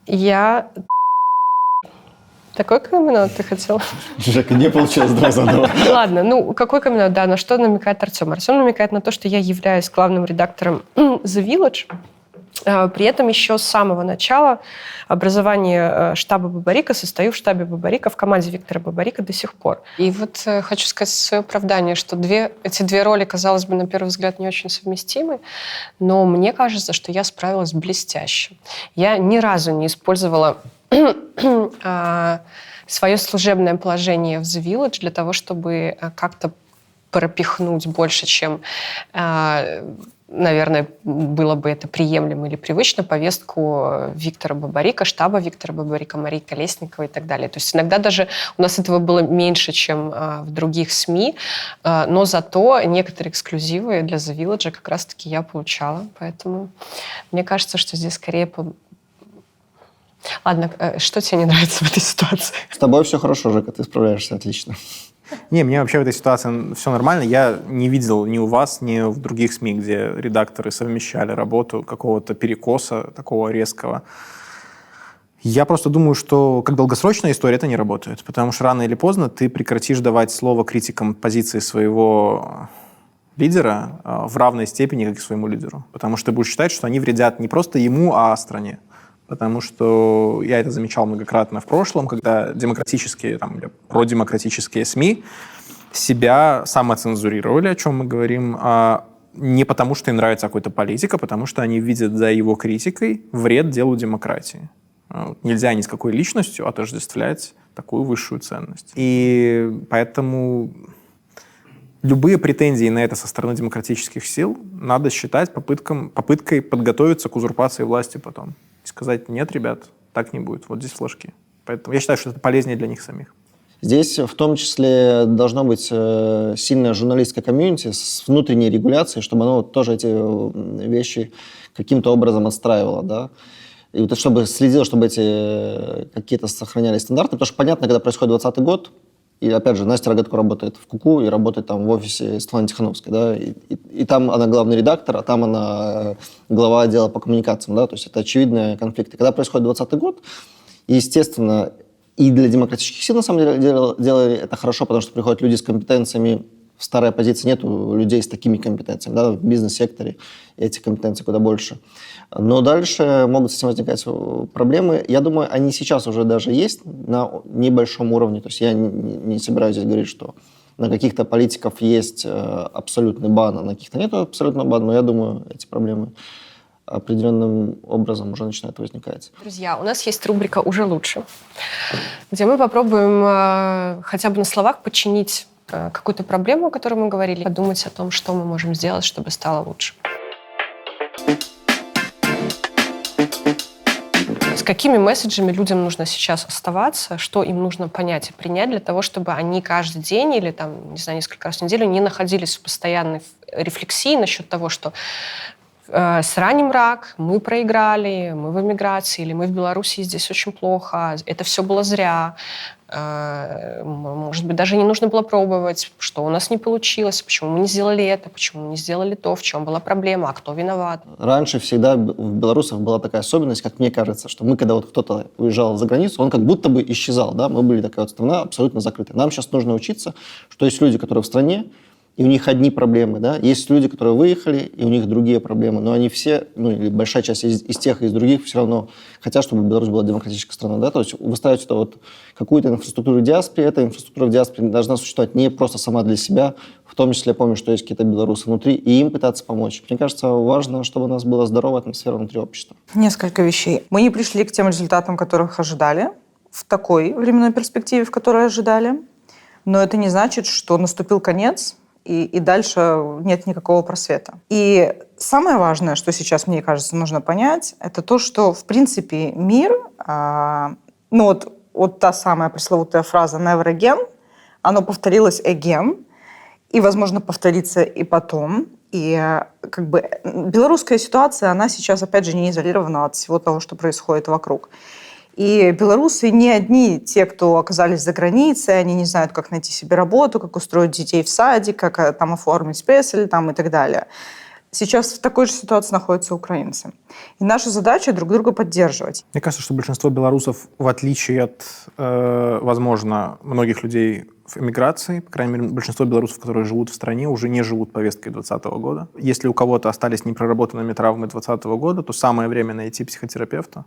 Я... Такой камин ты хотел? Жека, не получилось, давай заново. Ладно, ну, какой камин Да, на что намекает Артем? Артем намекает на то, что я являюсь главным редактором The Village, при этом еще с самого начала образования э, штаба Бабарика состою в штабе Бабарика, в команде Виктора Бабарика до сих пор. И вот э, хочу сказать свое оправдание, что две, эти две роли, казалось бы, на первый взгляд не очень совместимы, но мне кажется, что я справилась блестяще. Я ни разу не использовала а, свое служебное положение в The Village для того, чтобы э, как-то пропихнуть больше, чем наверное, было бы это приемлемо или привычно, повестку Виктора Бабарика, штаба Виктора Бабарика, Марии Колесниковой и так далее. То есть иногда даже у нас этого было меньше, чем а, в других СМИ, а, но зато некоторые эксклюзивы для The Village как раз-таки я получала. Поэтому мне кажется, что здесь скорее по... Ладно, э, что тебе не нравится в этой ситуации? С тобой все хорошо, Жека, ты справляешься отлично. Не, мне вообще в этой ситуации все нормально. Я не видел ни у вас, ни в других СМИ, где редакторы совмещали работу какого-то перекоса такого резкого. Я просто думаю, что как долгосрочная история это не работает, потому что рано или поздно ты прекратишь давать слово критикам позиции своего лидера а, в равной степени, как и своему лидеру. Потому что ты будешь считать, что они вредят не просто ему, а стране потому что я это замечал многократно в прошлом, когда демократические, там, продемократические СМИ себя самоцензурировали, о чем мы говорим, а не потому, что им нравится какой-то политик, а потому что они видят за его критикой вред делу демократии. А нельзя ни с какой личностью отождествлять такую высшую ценность. И поэтому любые претензии на это со стороны демократических сил надо считать попытком, попыткой подготовиться к узурпации власти потом и сказать, нет, ребят, так не будет, вот здесь флажки. Поэтому я считаю, что это полезнее для них самих. Здесь в том числе должно быть э, сильная журналистская комьюнити с внутренней регуляцией, чтобы оно тоже эти вещи каким-то образом отстраивало, да. И вот чтобы следило, чтобы эти э, какие-то сохранялись стандарты, потому что понятно, когда происходит 2020 год, и опять же, Настя Рогатко работает в КУКУ и работает там в офисе Светланы Тихановской, да, и, и, и там она главный редактор, а там она глава отдела по коммуникациям, да, то есть это очевидные конфликты. Когда происходит 2020 год, естественно, и для демократических сил, на самом деле, делали это хорошо, потому что приходят люди с компетенциями в старой оппозиции нет людей с такими компетенциями. Да? В бизнес-секторе этих компетенций куда больше. Но дальше могут с этим возникать э, проблемы. Я думаю, они сейчас уже даже есть на небольшом уровне. То есть я не, собираюсь здесь говорить, что на каких-то политиков есть э, абсолютный бан, а на каких-то нет абсолютного бана, но я думаю, эти проблемы определенным образом уже начинают возникать. Друзья, у нас есть рубрика «Уже лучше», где мы попробуем э, хотя бы на словах подчинить э, какую-то проблему, о которой мы говорили, подумать о том, что мы можем сделать, чтобы стало лучше. Какими месседжами людям нужно сейчас оставаться, что им нужно понять и принять для того, чтобы они каждый день или там, не знаю, несколько раз в неделю не находились в постоянной рефлексии насчет того, что э, с рак, мы проиграли, мы в эмиграции, или мы в Беларуси, здесь очень плохо, это все было зря, может быть, даже не нужно было пробовать, что у нас не получилось, почему мы не сделали это, почему мы не сделали то, в чем была проблема, а кто виноват. Раньше всегда у белорусов была такая особенность, как мне кажется, что мы, когда вот кто-то уезжал за границу, он как будто бы исчезал, да, мы были такая вот страна абсолютно закрытая. Нам сейчас нужно учиться, что есть люди, которые в стране, и у них одни проблемы, да. Есть люди, которые выехали, и у них другие проблемы, но они все, ну, или большая часть из, из тех и из других все равно хотят, чтобы Беларусь была демократической страной, да. То есть это вот какую-то инфраструктуру в диаспоре, эта инфраструктура в диаспоре должна существовать не просто сама для себя, в том числе я помню, что есть какие-то белорусы внутри, и им пытаться помочь. Мне кажется, важно, чтобы у нас была здоровая атмосфера внутри общества. Несколько вещей. Мы не пришли к тем результатам, которых ожидали, в такой временной перспективе, в которой ожидали. Но это не значит, что наступил конец, и, и дальше нет никакого просвета. И самое важное, что сейчас, мне кажется, нужно понять, это то, что, в принципе, мир, а, ну вот, вот та самая пресловутая фраза «never again», оно повторилось again, и, возможно, повторится и потом. И как бы белорусская ситуация, она сейчас, опять же, не изолирована от всего того, что происходит вокруг. И белорусы не одни те, кто оказались за границей, они не знают, как найти себе работу, как устроить детей в садик, как э, там оформить спесель там, и так далее. Сейчас в такой же ситуации находятся украинцы. И наша задача друг друга поддерживать. Мне кажется, что большинство белорусов, в отличие от, э, возможно, многих людей в эмиграции, по крайней мере, большинство белорусов, которые живут в стране, уже не живут повесткой 2020 года. Если у кого-то остались непроработанными травмы 2020 года, то самое время найти психотерапевта,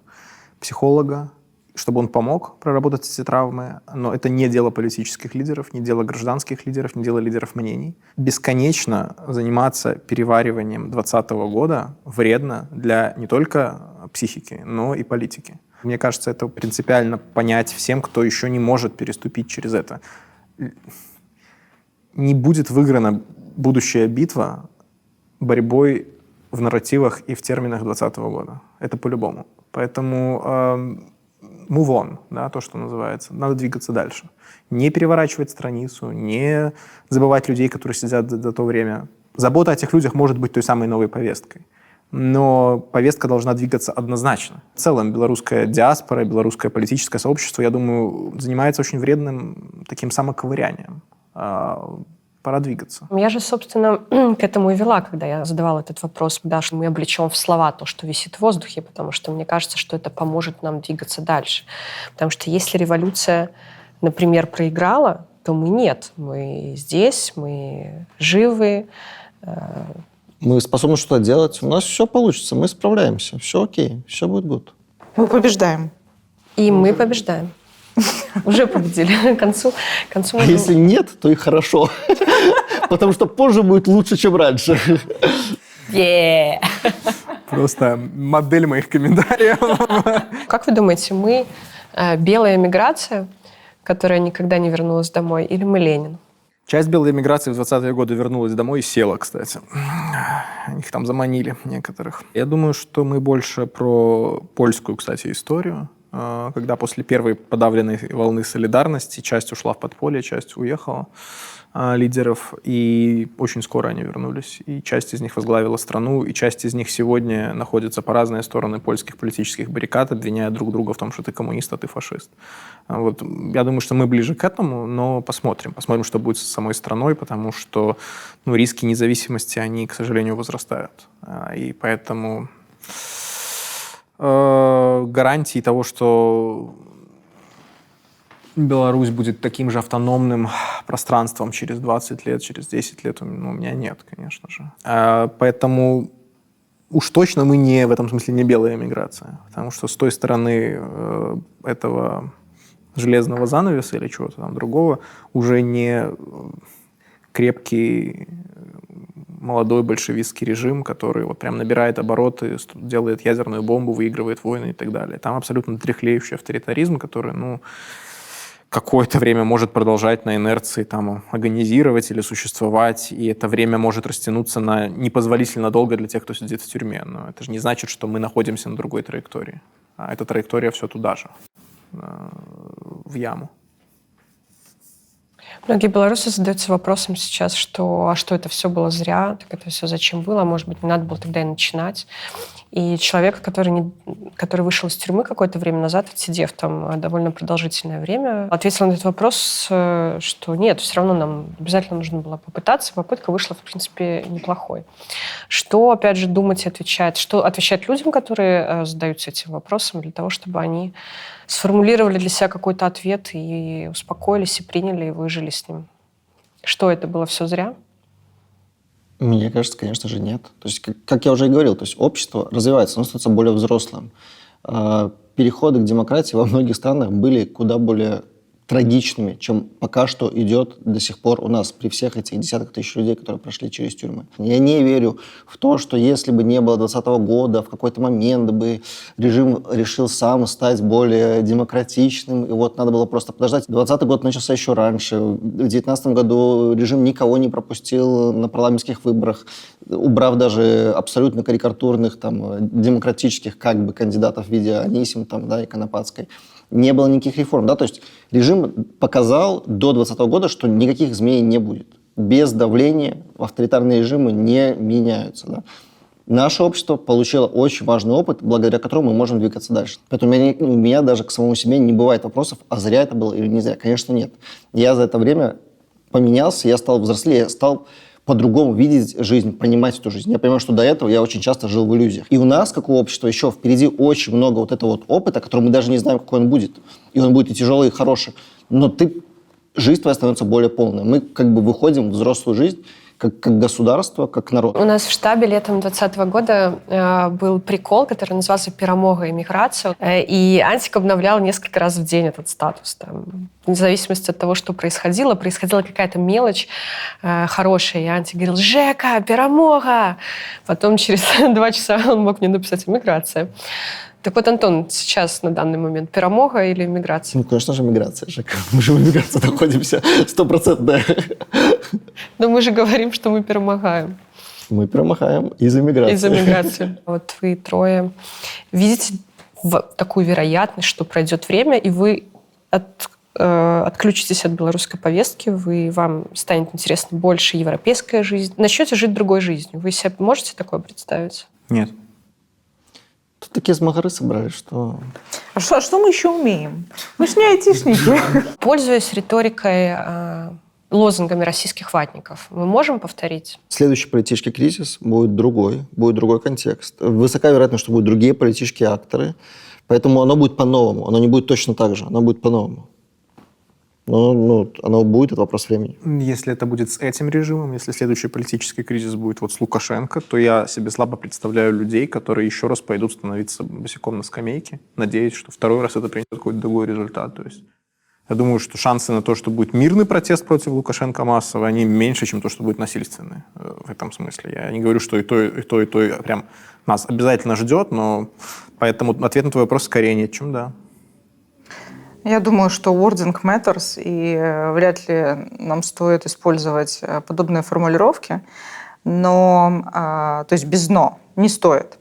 психолога, чтобы он помог проработать эти травмы, но это не дело политических лидеров, не дело гражданских лидеров, не дело лидеров мнений. Бесконечно заниматься перевариванием 2020 года вредно для не только психики, но и политики. Мне кажется, это принципиально понять всем, кто еще не может переступить через это. Не будет выиграна будущая битва борьбой в нарративах и в терминах 2020 года. Это по-любому. Поэтому э, move on, да, то, что называется. Надо двигаться дальше. Не переворачивать страницу, не забывать людей, которые сидят за, за то время. Забота о этих людях может быть той самой новой повесткой. Но повестка должна двигаться однозначно. В целом, белорусская диаспора, белорусское политическое сообщество, я думаю, занимается очень вредным таким самоковырянием а, пора двигаться. Я же, собственно, к этому и вела, когда я задавала этот вопрос, да, что мы облечем в слова то, что висит в воздухе, потому что мне кажется, что это поможет нам двигаться дальше. Потому что если революция, например, проиграла, то мы нет. Мы здесь, мы живы. Э, мы способны что-то делать. У нас все получится, мы справляемся. Все окей, все будет good. Мы побеждаем. И мы побеждаем. Уже победили. К концу, к концу а если нет, то и хорошо. Потому что позже будет лучше, чем раньше. Yeah. Просто модель моих комментариев. Как вы думаете, мы э, белая миграция, которая никогда не вернулась домой, или мы Ленин? Часть белой эмиграции в 20-е годы вернулась домой и села, кстати. Их там заманили некоторых. Я думаю, что мы больше про польскую, кстати, историю. А, когда после первой подавленной волны солидарности часть ушла в подполье, часть уехала а, лидеров, и очень скоро они вернулись. И часть из них возглавила страну, и часть из них сегодня находится по разные стороны польских политических баррикад, обвиняя друг друга в том, что ты коммунист, а ты фашист. А вот. Я думаю, что мы ближе к этому, но посмотрим. Посмотрим, что будет с самой страной, потому что ну, риски независимости, они, к сожалению, возрастают. И поэтому гарантии того, что Беларусь будет таким же автономным пространством через 20 лет, через 10 лет, ну, у меня нет, конечно же. А, поэтому уж точно мы не в этом смысле не белая эмиграция, потому что с той стороны э, этого железного занавеса или чего-то там другого уже не крепкий молодой большевистский режим, который вот прям набирает обороты, делает ядерную бомбу, выигрывает войны и так далее. Там абсолютно трехлеющий авторитаризм, который, ну, какое-то время может продолжать на инерции там агонизировать или существовать, и это время может растянуться на непозволительно долго для тех, кто сидит в тюрьме. Но это же не значит, что мы находимся на другой траектории. А эта траектория все туда же, э, в яму. Многие белорусы задаются вопросом сейчас, что а что это все было зря, так это все зачем было, может быть, не надо было тогда и начинать. И человек, который, не, который вышел из тюрьмы какое-то время назад, отсидев там э, довольно продолжительное время, ответил на этот вопрос, э, что нет, все равно нам обязательно нужно было попытаться. Попытка вышла, в принципе, неплохой. Что, опять же, думать и отвечать? Что отвечать людям, которые э, задаются этим вопросом, для того, чтобы они сформулировали для себя какой-то ответ и успокоились, и приняли, и выжили с ним? Что это было все зря? Мне кажется, конечно же, нет. То есть, как, как я уже и говорил, то есть общество развивается, оно становится более взрослым. А, переходы к демократии во многих странах были куда более трагичными, чем пока что идет до сих пор у нас при всех этих десятках тысяч людей, которые прошли через тюрьмы. Я не верю в то, что если бы не было 2020 года, в какой-то момент бы режим решил сам стать более демократичным, и вот надо было просто подождать. 2020 год начался еще раньше. В 2019 году режим никого не пропустил на парламентских выборах, убрав даже абсолютно карикатурных там, демократических как бы кандидатов в виде Анисим там, да, и Конопадской не было никаких реформ. Да? То есть режим показал до 2020 года, что никаких изменений не будет. Без давления авторитарные режимы не меняются. Да? Наше общество получило очень важный опыт, благодаря которому мы можем двигаться дальше. Поэтому у меня, у меня даже к самому себе не бывает вопросов, а зря это было или не зря. Конечно, нет. Я за это время поменялся, я стал взрослее, я стал по-другому видеть жизнь, понимать эту жизнь. Я понимаю, что до этого я очень часто жил в иллюзиях. И у нас, как у общества, еще впереди очень много вот этого вот опыта, который мы даже не знаем, какой он будет. И он будет и тяжелый, и хороший. Но ты, жизнь твоя становится более полной. Мы как бы выходим в взрослую жизнь, как, как государство, как народ. У нас в штабе летом 2020 года э, был прикол, который назывался «Перемога иммиграция». Э, и Антик обновлял несколько раз в день этот статус. Там, вне зависимости от того, что происходило, происходила какая-то мелочь э, хорошая. И Антик говорил «Жека, перемога!» Потом через два часа он мог мне написать «Иммиграция». Так вот, Антон, сейчас на данный момент перемога или миграция? Ну, конечно же, миграция, Жека. Мы же в миграции находимся стопроцентно. Но мы же говорим, что мы перемогаем. Мы перемогаем из иммиграции. Из иммиграции. Вот вы трое видите такую вероятность, что пройдет время, и вы от, э, отключитесь от белорусской повестки, вы, вам станет интересна больше европейская жизнь, начнете жить другой жизнью. Вы себе можете такое представить? Нет. Тут такие смагары собрали, что... А что, а что мы еще умеем? Мы ж не айтишники. Пользуясь риторикой, э, лозунгами российских ватников, мы можем повторить? Следующий политический кризис будет другой, будет другой контекст. Высока вероятность, что будут другие политические акторы, поэтому оно будет по-новому, оно не будет точно так же, оно будет по-новому. Но ну, оно будет, это вопрос времени. Если это будет с этим режимом, если следующий политический кризис будет вот с Лукашенко, то я себе слабо представляю людей, которые еще раз пойдут становиться босиком на скамейке, надеясь, что второй раз это принесет какой-то другой результат. То есть я думаю, что шансы на то, что будет мирный протест против Лукашенко массовый, они меньше, чем то, что будет насильственный э, в этом смысле. Я не говорю, что и то, и то, и то прям нас обязательно ждет, но поэтому ответ на твой вопрос скорее нет, чем да. Я думаю, что wording matters, и э, вряд ли нам стоит использовать э, подобные формулировки, но, а, то есть без «но» не стоит.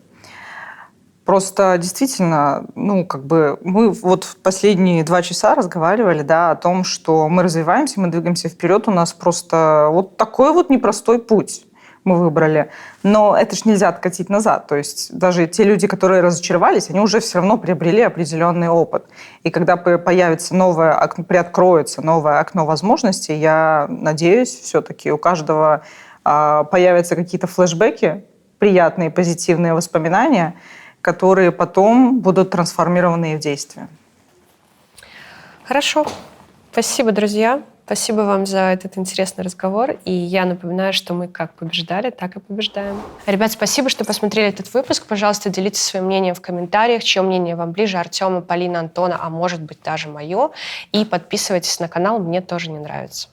Просто действительно, ну, как бы мы вот в последние два часа разговаривали, да, о том, что мы развиваемся, мы двигаемся вперед, у нас просто вот такой вот непростой путь мы выбрали. Но это ж нельзя откатить назад. То есть даже те люди, которые разочаровались, они уже все равно приобрели определенный опыт. И когда появится новое, приоткроется новое окно возможностей, я надеюсь, все-таки у каждого а, появятся какие-то флешбеки, приятные, позитивные воспоминания, которые потом будут трансформированы в действие. Хорошо. Спасибо, друзья. Спасибо вам за этот интересный разговор. И я напоминаю, что мы как побеждали, так и побеждаем. Ребят, спасибо, что посмотрели этот выпуск. Пожалуйста, делитесь своим мнением в комментариях, чье мнение вам ближе, Артема, Полина, Антона, а может быть даже мое. И подписывайтесь на канал, мне тоже не нравится.